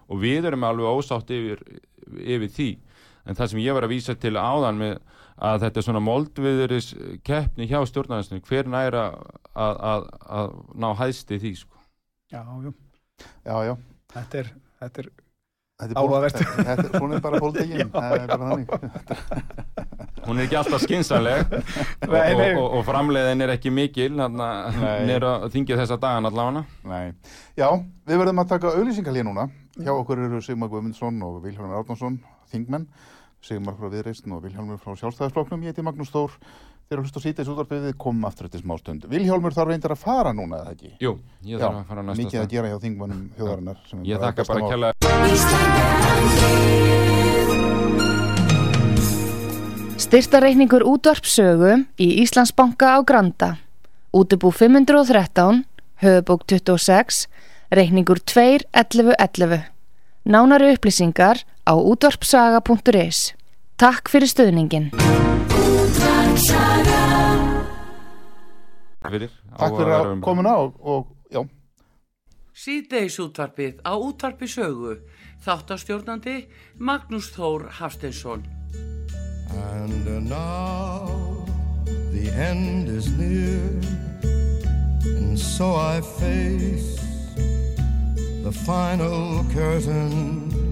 Og við erum alveg ósátt yfir, yfir því. En það sem ég var að vísa til áðan með að þetta er svona moldviðuris keppni hjá stjórnarnarsinu hver næra að, að, að ná hæðsti því sko. Já, jú, Já, já. þetta er, þetta er Þetta er Áhugavert. Þetta er svona er bara pólitíkin. Já, Það er bara þannig. hún er ekki alltaf skinsanleg og, og, og, og framleiðin er ekki mikil nýra þingið þessa dagan allavega Nei. Já, við verðum að taka auðlýsingar hér núna. Hjá okkur eru Sigmar Guðmundsson og Vilhjálmur Árnason, þingmenn. Sigmar frá Viðreistn og Vilhjálmur frá Sjálfstæðisflokknum. Ég heiti Magnús Þór. Þeir eru að hlusta á síðdeis útvarpið við komum aftur eftir smá stund. Vilhjálmur þarf reyndar að fara núna, eða ekki? Jú, ég þarf að fara næsta mikið að gera hjá þingmannum þjóðarinnar. sem Ég þakka bara mál. kjalla Styrtareikningur útvarpsögu í Íslandsbanka á Granda. Útubú 513, höfubók 26, reikningur 2.11.11. Nánari upplýsingar á útvarpsaga.is. Takk fyrir stöðningin. fyrir Takk fyrir að komuna og, og já, Síðdeis útvarpið á útvarpi sögu. Þáttastjórnandi Magnús Þór Hafsteinsson. And now the end is near, and so I face the final curtain.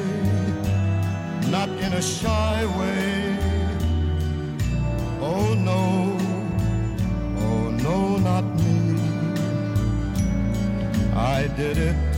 not in a shy way, oh no, oh no, not me. I did it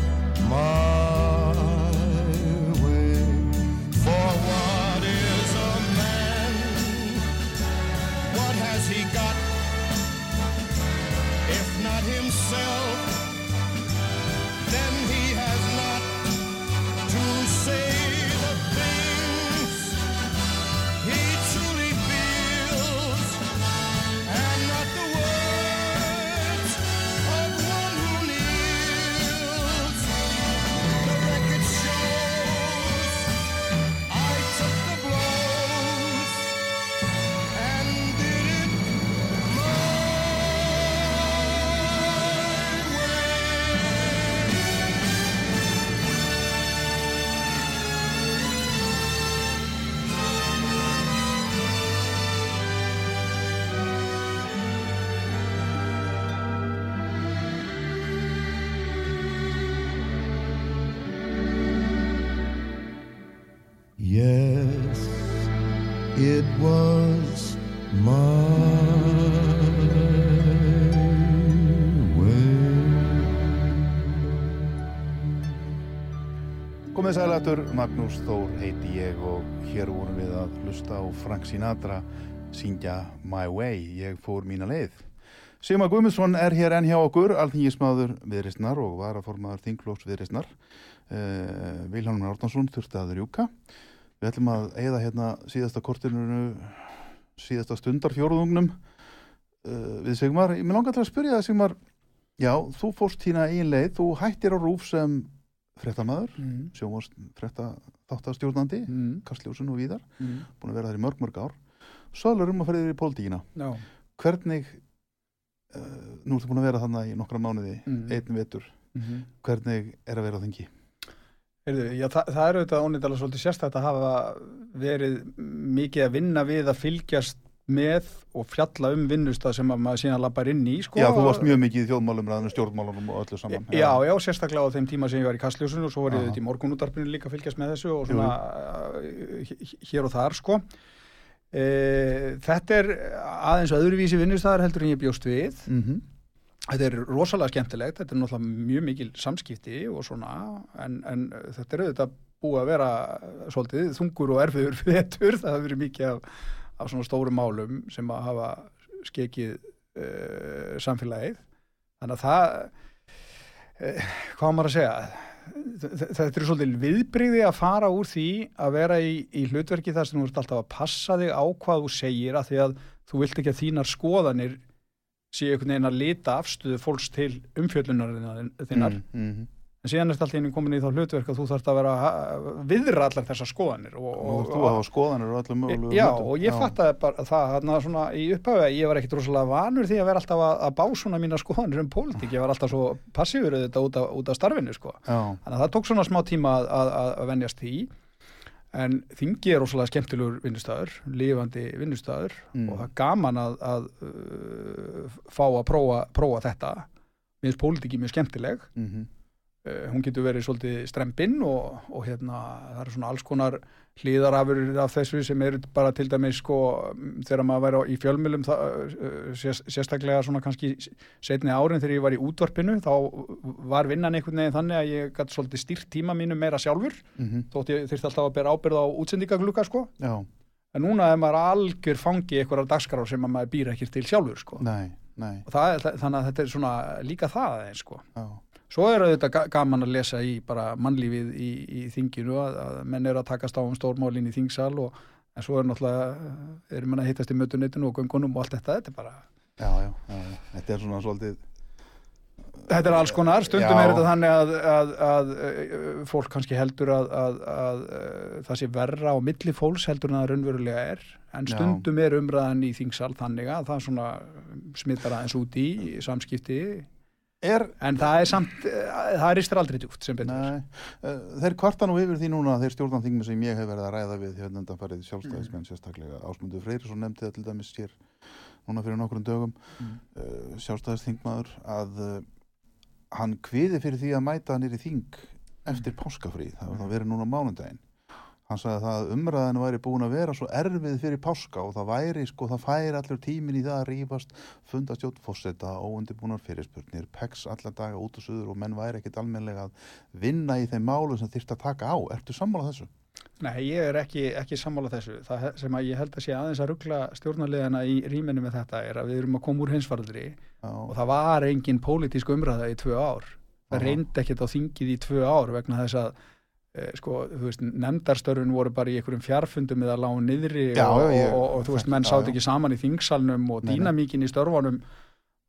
Magnús Þór heiti ég og hér vorum við að hlusta á Frank Sinatra syngja My Way, ég fór mína leið. Sigmar Guðmundsson er hér enn hjá okkur, alþingismadur viðristnar og varaformaður þinglóks viðristnar. Uh, Vilhelmur Árnarsson þurfti að rjúka. Við ætlum að eigða hérna síðasta kortinu, síðasta stundar fjóruðungnum uh, við Sigmar. Mér langar til að spyrja það Sigmar, já, þú fórst þína eigin leið, þú hættir á rúf sem fréttamaður Mm. sjónvast frétta þáttastjórnandi Mm. Kastljósun og Víðar, Mm. búin að vera þar í mörg mörg ár Svalur um að ferði yfir í pólitíkina Já. hvernig uh, nú ertu búin að vera þannig í nokkra mánuði Mm. einn vetur, Mm hvernig er að vera á þingi? Heyrðu, já, það, það er auðvitað ónýttalega svolítið sérstætt að hafa verið mikið að vinna við að fylgjast með og fjalla um vinnustað sem að maður síðan lappar inn í sko. Já, þú varst mjög mikið í þjóðmálum ræðinu, stjórnmálunum og öllu saman Já, já, sérstaklega á þeim tíma sem ég var í Kastljósinu og svo var ég auðvitað í morgunútarpinu líka að fylgjast með þessu og svona uh, hér og þar sko. E, þetta er aðeins öðruvísi vinnustæðar heldur en ég bjóst við. mm Þetta er rosalega skemmtilegt, þetta er náttúrulega mjög mikil samskipti og svona, en, en þetta er auðvitað búið að vera svolítið þungur og erfiður vetur, það hefur verið mikið af, af svona stórum málum sem að hafa skekið uh, samfélagið. Þannig að það, uh, hvað maður að segja, þetta er svolítið viðbrigði að fara úr því að vera í, í hlutverki þar sem þú ert alltaf að passa þig á hvað þú segir að því að þú vilt ekki að þínar skoðanir sé einhvern veginn að lita afstöðu fólks til umfjöllunar þinnar. Mm en síðan er þetta alltaf einu komin í þá hlutverk að þú þarfst að vera að viðra allar þessar skoðanir og, og, og hafa skoðanir og öllum mögulegu Já, hlutum. og ég fattaði bara það þarna svona í upphafi að ég var ekkit rosalega vanur því að vera alltaf að, að bá svona mína skoðanir um pólitík, ég var alltaf svo passífur þetta út af, út af starfinu sko. Já, Þannig að það tók svona smá tíma að, að, að- venjast því. En þingi er rosalega skemmtilegur vinnustæður, lifandi vinnustæður Mm. og það er gaman að, að uh, fá að prófa, prófa þetta. Mér finnst pólitíki mjög skemmtileg. Mm uh, hún getur verið svolítið strempinn og, og hérna það eru svona alls konar hlýðarafur af þessu sem eru bara til dæmis sko þegar maður væri í fjölmjölum það, sérst, sérstaklega svona kannski setni árin þegar ég var í útvarpinu þá var vinnan einhvern veginn þannig að ég gæti svolítið stýrt tíma mínu meira sjálfur -hmm. þótt ég þyrfti alltaf að bera ábyrð á útsendingaglugga sko. Já, en núna er maður algjör fangi einhverjar dagskrár sem að maður býr ekki til sjálfur sko. Nei, nei. Það, er- þannig að þetta er svona líka það eins sko. Já, Svo er ga- gaman að lesa í bara mannlífið í, í þinginu að, að menn eru að takast á um stórmálin í þingsal og en svo er náttúrulega, eru menn að hittast í mötunitinu og göngunum og allt þetta, þetta er bara já, já, já, já. þetta er svona svolítið Þetta er alls konar, stundum Já. er þetta þannig að, að, að, að fólk kannski heldur að, að, að, að það sé verra á milli fólks heldur en það raunverulega er en Já. stundum er umræðan í þingsal þannig að það svona smittar aðeins út í samskipti Er, en það er samt, eh, það ristir aldrei djúpt sem betur. nei, uh, þeir kvarta nú yfir því núna þeir stjórnanþingmi sem ég hef verið að ræða við hérna undanfarið sjálfstæðismenn sérstaklega Ásmundur Freyrisson nefndi það til dæmis hér núna fyrir nokkrum dögum Mm. uh, sjálfstæðisþingmaður að uh, hann kviði fyrir því að mæta nýri þing eftir páskafrí, það var það verið núna mánundaginn hann sagði það að umræðinu væri búin að vera svo erfið fyrir páska og það væri sko, það færi allur tímin í það að rífast fundastjótt fórseta, óundibúnar fyrirspurnir pex alla daga út og suður og menn væri ekkit almennilega að vinna í þeim málum sem þyrst að taka á, ertu sammála þessu? Nei, ég er ekki, ekki sammála þessu. Það sem að ég held að sé aðeins að ruggla stjórnarliðana í rýminu með þetta er að við erum að koma úr hinsfaraldri Já, og það var engin pólitísk umræða í tvö ár. Það reyndi ekkert á þingið í tvö ár vegna þess að sko, þú veist, nefndarstörfun voru bara í einhverjum fjarfundum eða lágu niðri Já, og, ég- og, og, þú veist, menn sátt ekki saman í þingsalnum og dýnamíkin í störfunum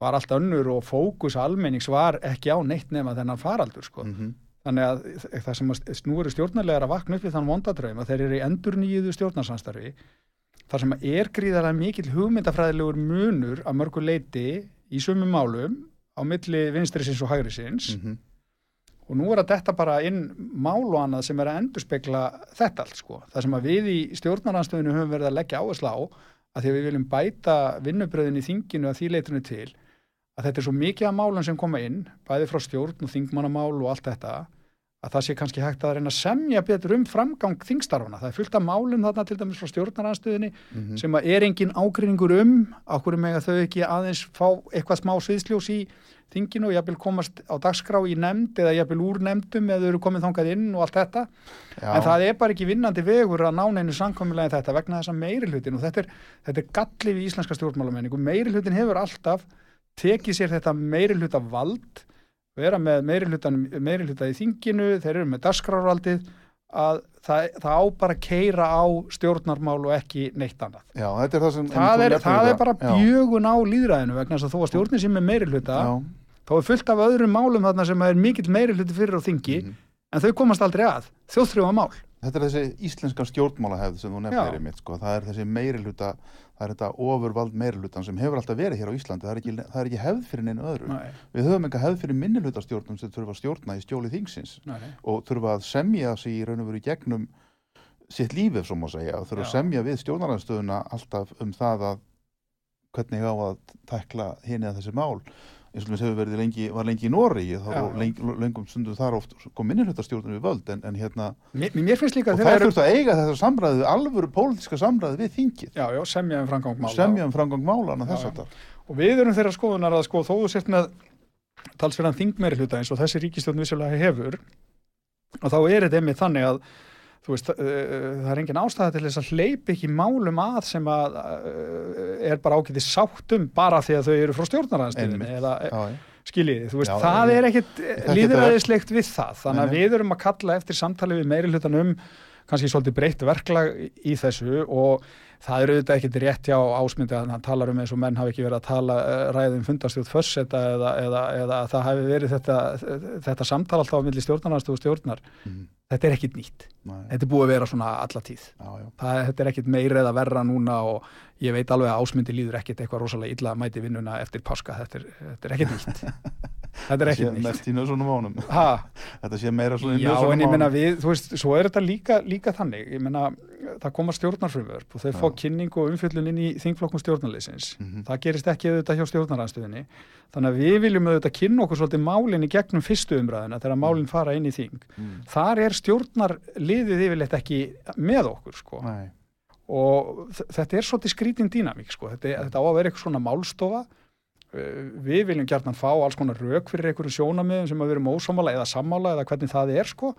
var allt önnur og fókus almennings var ekki á neitt nema þennan faraldur, sko. mm Þannig að það sem nú eru stjórnarlegar að vakna upp við þann vondadraum að þeir eru í endur nýjuðu stjórnarsamstarfi þar sem er gríðarlega mikill hugmyndafræðilegur munur að mörgu leiti í sömu málum á milli vinstrisins og hægrisins -hmm. Og nú er að þetta bara inn mál og annað sem er að endurspegla þetta allt sko. Það sem að við í stjórnaranstöðinu höfum verið að leggja áherslu á að því að við viljum bæta vinnubröðin í þinginu að því leitinu til að þetta er svo mikið af málum sem koma inn bæði frá stjórn og þingmannamál og allt þetta að það sé kannski hægt að reyna að semja betur um framgang þingstarfana. Það er fullt af málum þarna til dæmis frá stjórnaranstöðinni Mhm. sem að er engin ágreiningur um á hverju mega þau ekki aðeins fá eitthvað smá sviðsljós í þinginu og jafnvel komast á dagskrá í nefnd eða jafnvel úr nefndum eða þau eru komið þangað inn og allt þetta. Já, en það er bara ekki vinnandi vegur að ná neinu samkomiðlega þetta vegna þess að meiri hlutin og þetta er, þetta er gallið í íslenska stjórnmálamenningu meiri hlutin hefur alltaf tekið sér þetta meiri hluta vald vera með meiri, hlutan, meiri hluta í þinginu þeir eru með dagskrárvaldið að það, það á bara að keira á stjórnarmál og ekki neitt annað. Já, þetta er það sem það er, það er bara bjögun á líðræðinu vegna þess að þó að stjórnin sem er meiri hluta já, þá er fullt af öðrum málum þarna sem er mikill meiri hluti fyrir á þingi mhm. en þau komast aldrei að, þjóðþrjóða mál Þetta er þessi íslenska stjórnmálahefð sem þú nefnir í mitt, sko. það er þessi meiri hluta, það er þetta ofurvald meiri hlutan sem hefur alltaf verið hér á Íslandi, það er ekki, það er ekki hefð fyrir neinu öðru. nei, Við höfum enga hefð fyrir minni hlutastjórnum sem þurfa að stjórna í stjóli þingsins nei, og þurfa að semja sig í raun og veru gegnum sitt lífið, svo má segja, þurfa að Já. semja við stjórnarnarstöðuna alltaf um það að hvernig á að tekla hini að þessi mál eins og þess hefur verið lengi, var lengi í Nóri þá Já. var lengi, lengum stundum þar oft kom minnihlutastjórnum við völd en, en hérna Mér, mér finnst líka og að það eru þurft að eiga þetta samræði alvöru pólitíska samræði við þingið. Já, já, semja um framgang mála. Semja um framgang það og við erum þeirra skoðunar að sko þó þú sért með talsverðan þingmeiri hluta eins og þessi ríkistjórn vissulega hefur og þá er þetta einmitt þannig að veist, uh, það er engin ástæða til þess að hleypa ekki málum að sem að uh, er bara ágætið sáttum bara því að þau eru frá stjórnaranstöðinni Einmitt. eða já, skiljiði, þú veist, Já, það er ekkit líðræðislegt við það, þannig að við erum að kalla eftir samtali við meiri hlutan um kannski svolítið breytt verklag í- þessu og það er auðvitað ekkit rétt hjá ásmyndi að hann talar um eins og menn hafi ekki verið að tala ræðum fundastjóð fösseta eða, eða, eða að það hafi verið þetta, þetta samtal alltaf á milli stjórnarnarstöð og stjórnar. Mhm. þetta er ekkit nýtt, Nei, þetta er búið að vera svona alla tíð já, já. það, þetta er ekkit meira eða verra núna og ég veit alveg að ásmyndi líður ekkit eitthvað rosalega illa að mæti vinnuna eftir páska þetta er, þetta er ekkit nýtt þetta er sé ekkit nýtt mest í nöðsonum ánum ha, þetta sé meira svona Já, en ég menna við, þú veist, svo er þetta líka, líka þannig, ég menna, það koma stjórnarfrumvörp og þau fá kynning og umfjöllun inn í þingflokkum stjórnarleysins. Mhm. Það gerist ekki auðvitað hjá stjórnaranstöðinni. Þannig að við viljum auðvitað kynna okkur svolítið málinn í gegnum fyrstu umræðina þegar málinn fara inn í þing. Mm. Þar er stjórnarliðið yfirleitt ekki með okkur, sko. Og þetta er svolítið skrítin dýnamík, sko. Þetta, þetta á að vera eitthvað svona málstofa. Við viljum gjarnan fá alls konar rauk fyrir einhverjum sjónamiðum sem að við erum ósámála eða sammála eða hvernig það er, sko.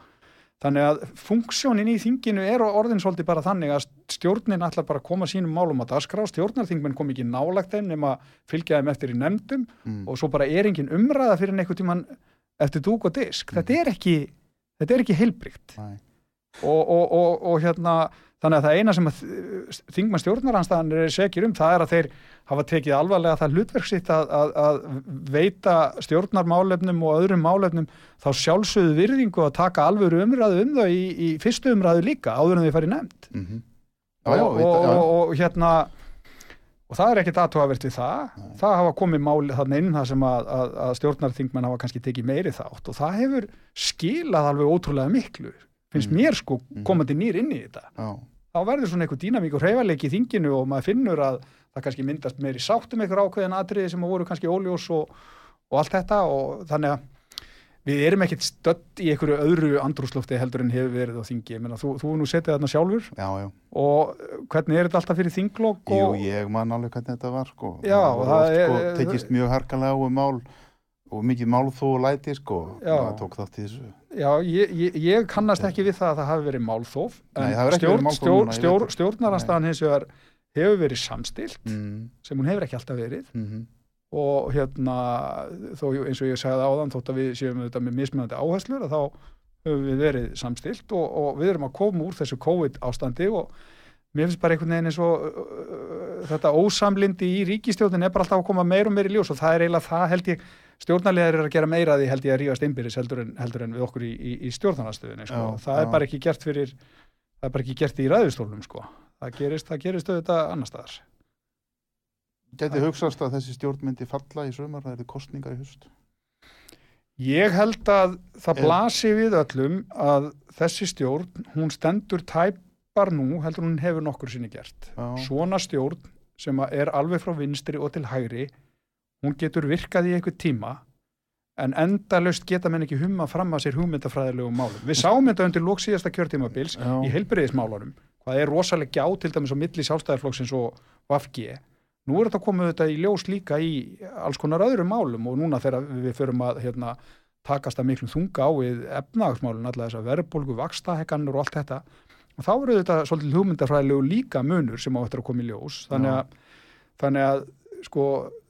Þannig að funksjónin í þinginu er orðin svolítið bara þannig að stjórnin ætlar bara að koma sínum málum að dagskrá, stjórnarþingmenn kom ekki nálagt þeim nema fylgja þeim eftir í nefndum mm. og svo bara er engin umræða fyrir einhvern tíman eftir dúk og disk. Þetta er ekki, ekki heilbrygt nei. Og, og, og, og hérna þannig að það eina sem þingmann stjórnaranstæðan er segir um það er að þeir hafa tekið alvarlega það hlutverk sitt að, að, að veita stjórnarmálefnum og öðrum málefnum þá sjálfsögðu virðingu að taka alvöru umræðu um þau í, í fyrstu umræðu líka áður en þau farið nefnd. Mm -hmm. já, já, og, og, og, hérna og það er ekkit aðtóavert við það. Það hafa komið máli þannig inn það sem að, að, að stjórnarþingmenn hafa kannski tekið meiri þátt og það hefur skilað alveg ótrúlega miklu finnst Mm. mér sko komandi nýr inn í þetta já, þá verður svona einhver dýnamík og hreyfarleiki í þinginu og maður finnur að það kannski myndast meiri sáttum einhver ákveðin atriði sem voru kannski óljós og, og allt þetta og þannig að við erum ekkert stödd í einhverju öðru andrúslufti heldur en hefur verið á þingi ég meina, þú, þú nú setið þarna sjálfur já, já. og hvernig er þetta alltaf fyrir þinglokk Jú, og ég man alveg hvernig þetta var sko. Já, það var það oft, sko, er- tekist mjög harkalega á um mál og mikið málþó og læti sko. Það tók þátt í þessu. Já, ég, ég, ég kannast ekki við það að það hafi verið málþóf en stjórn, núna, ég stjór, veit það. stjórnarnarstaðan hins vegar hefur verið samstilt mm, sem hún hefur ekki alltaf verið. Mm og hérna þó eins og ég sagði áðan þótt að við séum þetta með mismunandi áherslur að þá höfum við verið samstilt og, og við erum að koma úr þessu COVID ástandi og mér finnst bara einhvern veginn eins og uh, þetta ósamlindi í ríkistjórnin er bara alltaf að koma meir og meir í ljós og það er eiginlega það held ég stjórnarlegar er að gera meira því held ég að rífast innbyrðis heldur heldur en við okkur í, í, í stjórnarnastöðunni sko. Það já. er bara ekki gert fyrir það er bara ekki gert í ræðustólum sko. það gerist, það gerist auðvitað annar staðar Gæti hugsaðst að þessi stjórn myndi falla í sömur, það eru kostningar í hust Ég held að það Er- blasi við öllum að þessi stjórn, hún stendur tæpar nú heldur hún hefur nokkur sinni gert. Já. Svona stjórn sem er alveg frá vinstri og til hægri, hún getur virkað í einhver tíma en endalaust geta menn ekki humma fram að sér hugmyndafræðilegum málum. Við sáum þetta undir lók síðasta kjörtímabils Já. í heilbriðismálunum. Hvað er rosalega gjá til dæmis á milli sjálfstæðarflokksins og VFG. Nú er þetta komið þetta í ljós líka í alls konar öðrum málum og núna þegar við förum að hérna, takast að miklum þunga á við efnahagsmálun, alla þess að verðbólgu, vakstahekkanur og allt þetta. Og þá eru þetta svolítið hugmyndafræðilegu líka munur sem á eftir að koma í ljós. Þannig að, þannig að sko,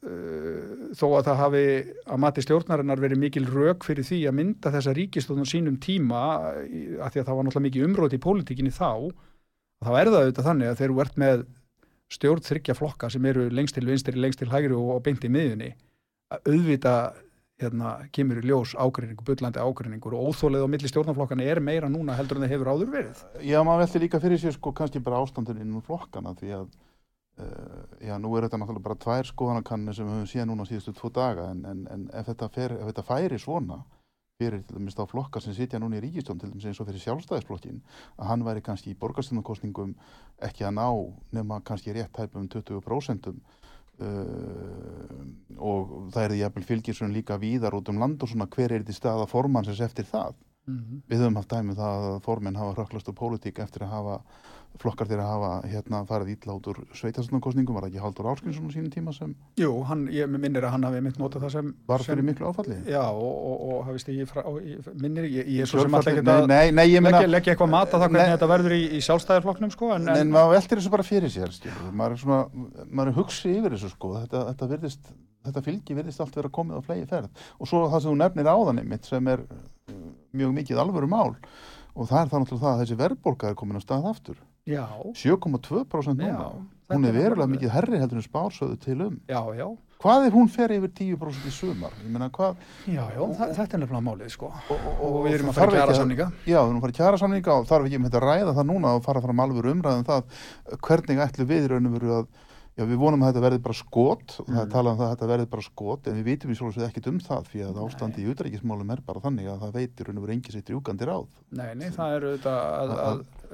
uh, þó að það hafi að mati stjórnarinnar verið mikil rök fyrir því að mynda þessa ríkistóðun sínum tíma, af því að það var náttúrulega mikið umrót í pólitíkinni þá, þá er það auðvitað þannig að þeir eru verðt með stjórn þryggja flokka sem eru lengst til vinstri, lengst til hægri og, og beint í miðjunni að auðvita hérna, kemur í ljós ágreiningur, bullandi ágreiningur og óþólið á milli stjórnarflokkana er meira núna heldur en það hefur áður verið. Já, maður velti líka fyrir sér sko kannski bara ástandun að uh, já, nú er þetta náttúrulega bara tvær skoðanakannir sem við höfum séð núna síðustu tvo daga en, en, en ef, þetta fer, ef þetta færi svona fyrir til dæmis þá flokka sem sitja núna í ríkistjón til dæmis eins og fyrir sjálfstæðisflokkin að hann væri kannski í borgarstjórnarkostningum ekki að ná nema kannski rétt tæpum 20% uh, og það er því jafnvel fylgisum líka víðar út um land og svona hver er þetta staða formannsins eftir það? Við höfum haft dæmi um það að formenn hafa hrökklast úr pólitík eftir að hafa flokkar þeirra hafa hérna farið ítla út úr sveitarstofnarkostningum, var það ekki Haldur Áskinsson sínum tíma sem Jú, hann, ég minnir að hann hafi mynd notað það sem... var sem, fyrir miklu áfalli? Já, og, og, og hafi stigið frá, ég, minnir, ég, ég er svo sem alltaf ekki að ég leggja, eitthvað mat að það hvernig þetta verður í, í sjálfstæðarflokknum sko, en, en en, maður veltir þessu bara fyrir sér skilur. maður er svona, maður er hugsi yfir þessu sko, þetta, þetta virðist þetta fylgi virðist allt vera komið á flegi ferð og svo það sem þú nefnir áðan einmitt sem er uh, mjög mikið alvöru mál og það er það náttúrulega það að þessi verðbólka er komin á stað aftur 7,2% núna. Hún er er verulega mikið herri heldur en spársöðu til um. Já, já, hvað ef hún fer yfir 10% í sumar? Meina hvað já, já, það, þetta er nefnilega málið sko. og, og, og við erum að fara ekki gera samninga. Já, við erum að fara í kjara samninga og þarf ekki með þetta að ræða það núna og fara fram alveg umræðum það. Hvernig ætlu við í raun og veru að Já, við vonum að þetta verði bara skot og það er Mm. talað um það að þetta verði bara skot en við vitum í svolítið ekkit um það því að ástandi í utrækismálum er bara þannig að það veitir raun og veru engi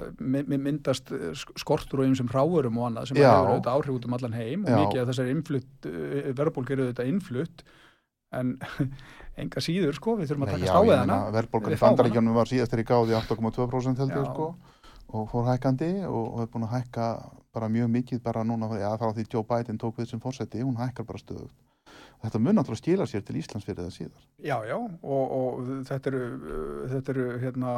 er að, að, myndast eh, sk- skortur og ymsum ráurum og annað sem hefur auðvitað áhrif út um allan heim og Já. mikið af þessari innflutt, verðbólk eru auðvitað innflutt en enga síður sko, við þurfum að hana. Verðbólgan Við í bandaríkjónum var síðast þegar í gáði 8,2% held ég Já. sko og fór hækkandi og, og er búin að hækka bara mjög mikið bara núna, já frá því Joe Biden tók við sem fórseti, hún hækkar bara stöðugt. Þetta mun náttúrulega skila sér til Íslands fyrir það síðar. Já, já, og, og þetta eru, uh, þetta eru hérna,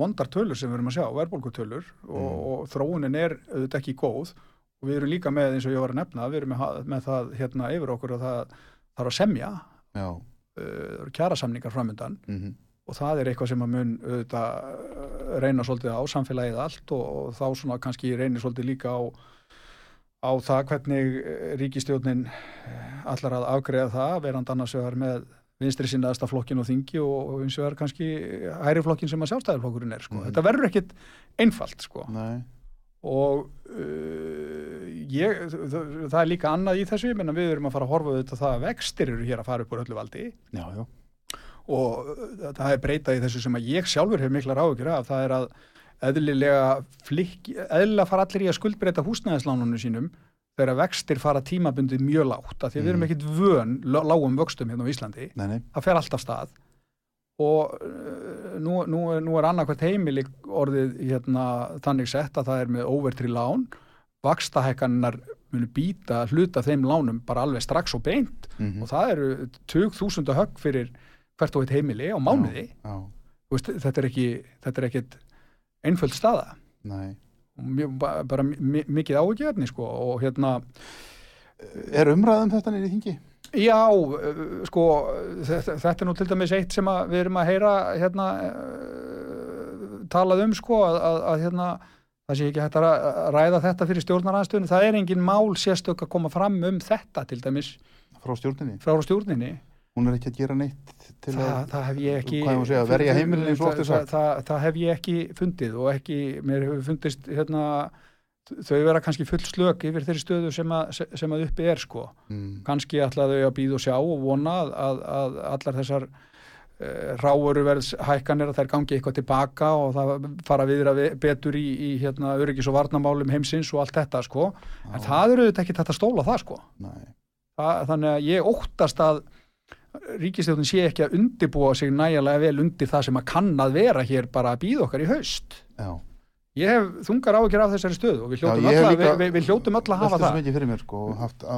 vondar tölur sem við erum að sjá, verðbólgutölur og, Mm. og þróunin er auðvitað ekki góð og við erum líka með, eins og ég var að nefna, við erum með, með það hérna yfir okkur að það þarf að semja, uh, það eru kjarasamningar framöndan mm og það er eitthvað sem að mun auðvitað uh, reyna svolítið á samfélagið allt og, og þá svona kannski reynir svolítið líka á, á það hvernig eh, ríkistjórnin eh, ætlar að afgreða það, verand annars vegar með vinstri sinnaðasta flokkin og þingi og, eins og er kannski hæri flokkin sem að sjálfstæðarflokkurinn er sko. Mhm. Þetta verður ekkit einfalt sko nei, og uh, ég, það, það er líka annað í þessu, ég menna við erum að fara að horfa auðvitað það að vextir eru hér að fara upp úr öllu valdi Já, já. og það er breytað í þessu sem að ég sjálfur hef miklar áhyggjur af, það er að eðlilega flikk, eðlilega fara allir í að skuldbreyta húsnæðislánunum sínum þegar vextir fara tímabundið mjög lágt, af því að við erum Mm. ekkit vön lá- lágum vöxtum hérna á Íslandi. Nei, nei. það fer alltaf stað. Og uh, nú, nú, nú er annarkvært heimili orðið hérna, þannig sett að það er með óvertri lán. Vakstahækkanar munu býta hluta þeim lánum bara alveg strax og beint. Mm og það eru 20.000 högg fyrir hvert og eitt heimili á mánuði. Já, Þú veist, þetta er ekki þetta er ekkit einföld staða. Mjög, ba- bara mi- mikið áhugjörni sko og hérna Er umræðum þetta nýri þingi? Já, uh, sko, þetta, þetta er nú til dæmis eitt sem við erum að heyra hérna uh, talað um sko að, að, að hérna það sé ekki hægt að ræ- ræða þetta fyrir stjórnaranstöðun það er engin mál sérstök að koma fram um þetta til dæmis. Frá stjórninni? frá stjórninni Hún er ekki að gera neitt til það, að... það hef ég ekki segja, verja heimilin eins og oft það, sagt? það, það, hef ég ekki fundið og ekki, mér hefur fundist hérna, þau vera kannski full slök yfir þeirri stöðu sem að, sem að uppi er sko. Mm, kannski ætla þau að býða og sjá og vona að, að, að allar þessar uh, ráuruverðshækkanir að þær gangi eitthvað tilbaka og það fara viðra vi- betur í, í hérna, öryggis og varnamálum heimsins og allt þetta sko. En það eru þetta ekki þetta stóla það sko. Það, þannig að ég óttast að ríkistjóðin sé ekki að undibúa sig nægilega vel undir það sem að kann að vera hér bara að býða okkar í haust Já. ég hef þungar áhyggjur af þessari stöðu og við hljótum, hef öll, að, við, við, öll að hafa það mér, sko,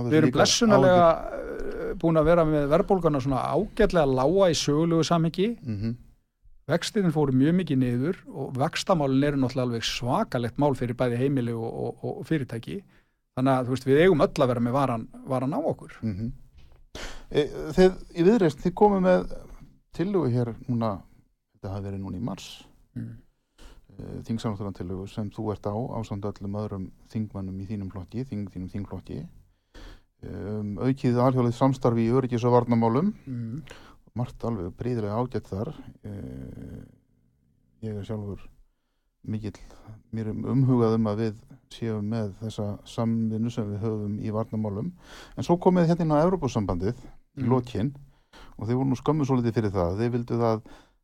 Við erum blessunarlega uh, búin að vera með verðbólgana svona ágætlega lága í sögulegu samhengi. Mhm. Vextirinn fóru mjög mikið niður og vextamálin eru náttúrulega alveg svakalegt mál fyrir bæði heimili og, og, og fyrirtæki. Þannig að veist, við eigum öll að vera með varan, varan á okkur. Mhm. E, Þið í viðreist, þið komið með tillögu hér núna, þetta hafi verið núna í mars, Mm. þingsamátturan tillögu sem þú ert á ásand öllum öðrum þingmannum í þínum flokki, þing, þínum þingflokki, um, aukið alhjólið samstarfi í öryggis og varnamálum, Mm. margt alveg príðilega ágætt þar. Ég er sjálfur mikill, mér er umhugað um að við séum með þessa samvinnu sem við höfum í varnamálum. En svo komið hérna inn á Evrópusambandið í Mm. lokin og þið voru nú skömmu svo litið fyrir það. Þið vildu að,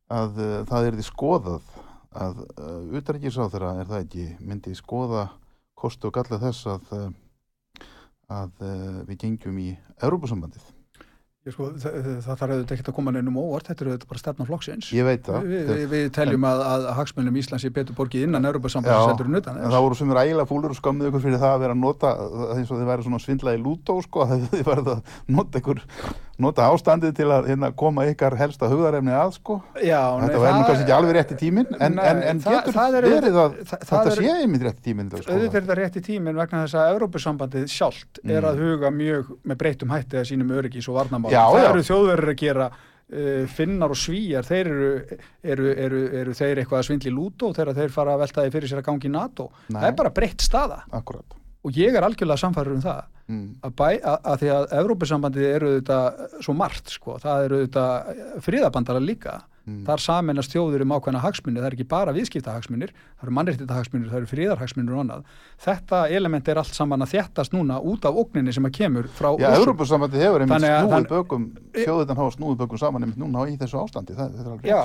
að uh, það er því skoðað að uh, utarrikiðsáþara er það ekki myndi skoða kostu og galla þess að, uh, að við gengjum í Evrópusambandið. Sko, það, það þarf auðvitað ekki að koma neinum óvart, þetta er auðvitað bara stefna flokksins. Við, við, við teljum að, að hagsmunum Íslands sé betur borgið innan en En þess. það voru sem er ægilega fúlur og skömmuð ykkur fyrir það að vera að nota eins og þið væri svona svindla í lútó sko, að þið værið að nota ykkur nota ástandið til að hérna, koma ykkar helsta hugðarefni að sko. Já, Þetta væri nú kannski ekki alveg rétt í tíminn en, Nei, en, en það- getur það er verið að það- þetta er- sé einmitt rétt í tíminn að auðvitað er þetta rétt í tíminn vegna þess að Európusambandið sjálft er Mm. að huga mjög með breytum hætti að sínum öryggis og varnamál. Það eru þjóðverður að gera uh, finnar og svíjar, þeir eru, eru, eru, eru þeir eitthvað að svindli lútó þegar þeir fara að velta því fyrir sér að gangi NATO. Nei. Það er bara breytt staða Akkurat. Og ég er algjörlega samfæður um það Mm. að, bæ, að, að því að Európusambandið eru þetta svo margt sko, það eru þetta fríðabandara líka Mm. þar saminast þjóður um ákveðna hagsmunir, það er ekki bara viðskiptahagsmunir, það eru mannréttindahagsmunir, það eru fríðarhagsmunir og annað. Þetta element er allt saman að þjættast núna út af ógninni sem að kemur frá Já, Rússum. Evrópusambandið hefur einmitt snúið bökum, þjóðutan hafa snúið bökum saman einmitt núna í þessu ástandi, það, þetta er alveg Já.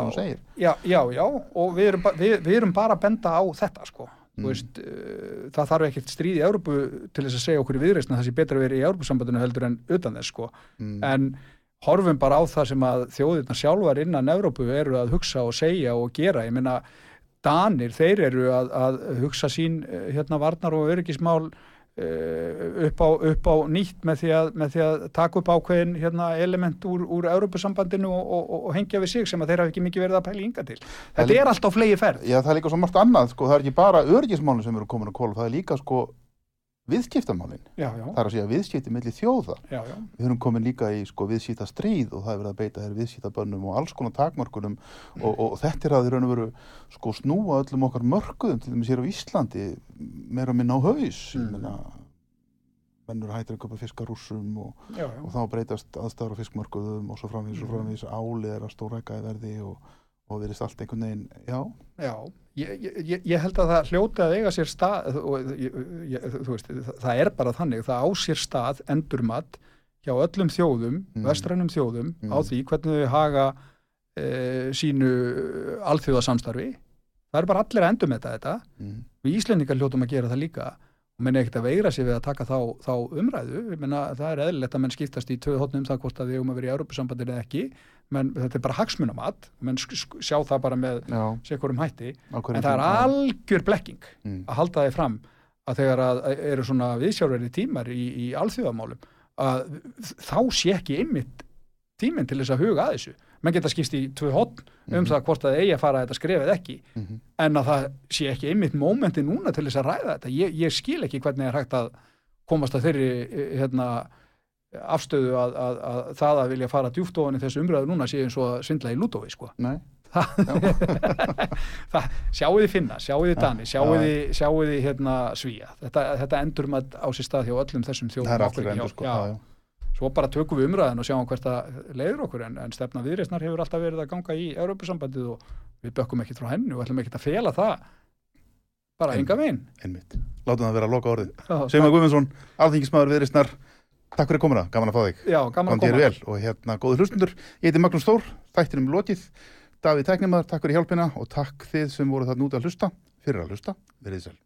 Já, já, já, og við erum, við, við erum bara að benda á þetta sko. Mm. Veist, uh, það þarf ekkert stríð í Európu til þess að segja okkur í viðreysna að það sé betra vera í Európusambandinu heldur en utan þess sko. Mm. en horfum bara á það sem að þjóðirna sjálfar innan Evrópu eru að hugsa og segja og gera, ég meina Danir, þeir eru að, að hugsa sín eh, hérna varnar og öryggismál upp, á, upp á nýtt með því að, með því að taka upp ákveðin hérna, element úr, úr Evrópusambandinu og, og, og, hengja við sig sem að þeir hafa ekki mikið verið að pæla ynga til. Þetta er allt á flegi ferð. Já, það er líka svo margt annað, sko, það er ekki bara örgismálinn sem eru komin að kóla, það er líka sko viðskiptamálinn, er að segja viðskipti milli þjóða. já, já. Við erum komin líka í sko viðskipta stríð og það er verið að beita þér viðskiptabönnum og alls konar takmörkunum og, og þetta er að þið raun og veru sko snúa öllum okkar mörkuðum til dæmis hér á Íslandi meira að minna á haus Mm. mm. mennur hættir að köpa fiskar rússum og, og þá breytast aðstæður á fiskmörkuðum og svo framvís og framvís álið er að stóræka í verði og, og verðist allt einhvern veginn, já, Já, ég, ég- ég, held að það hljóti að eiga sér stað og ég, ég, þú veist, það- er bara þannig, það á sér stað endurmat hjá öllum þjóðum, Mm. vestrænum þjóðum Mm. á því hvernig þau haga e, sínu alþjóðasamstarfi. Það er bara allir að endurmeta þetta. mm, Við Íslendingar hljótum að gera það líka og menn ekkert að veira sig við að taka þá, þá umræðu. Ég Meina, það er eðlilegt að menn skiptast í tvö hotnum það hvort að við um að vera í Europasambandinu eða ekki, menn þetta er bara hagsmunamat, menn sjá það bara með sér hætti. En það er algjör blekking Mm, að halda því fram að þegar að eru svona viðsjárverði tímar í, í alþjóðamálum að þá sé ekki einmitt tíminn til þess að huga að þessu. Menn geta skipst í tvö hotn um Mhm. það hvort að eigi að fara að þetta skrefið ekki mhm, en að það sé ekki einmitt mómenti núna til þess að ræða þetta. Ég, ég skil ekki hvernig er hægt að komast að þeirri eh, hérna, afstöðu að, að, að það að vilja fara djúft ofan í þessu umræðu núna sé eins og svindla í Lúdói sko. Nei, það, sjáu þið finna, sjáu þið Dani, sjáu já. þið, sjáu þið hérna Svíja, þetta, þetta endur maður á sér stað hjá öllum þessum þjóðum er sko, svo bara tökum við umræðin og sjáum hvert að leiður okkur en, en stefna viðreisnar hefur alltaf verið að ganga í Európusambandið og við bökkum ekkert frá henni og ætlum ekkert að fela það bara En- enga veginn. Látum það vera að loka orðið. já, Seymar Guðmundsson, alþingismæður viðristnar, takk fyrir komuna, gaman að fá þig. já, gaman að Gangi þér koma vel og hérna góði hlustundur, ég heiti Magnús Þór, þættinum lokið, Davíð Tæknimaður, takk fyrir hjálpina og takk þið sem voru þarna út að hlusta, fyrir að hlusta, verið sæl.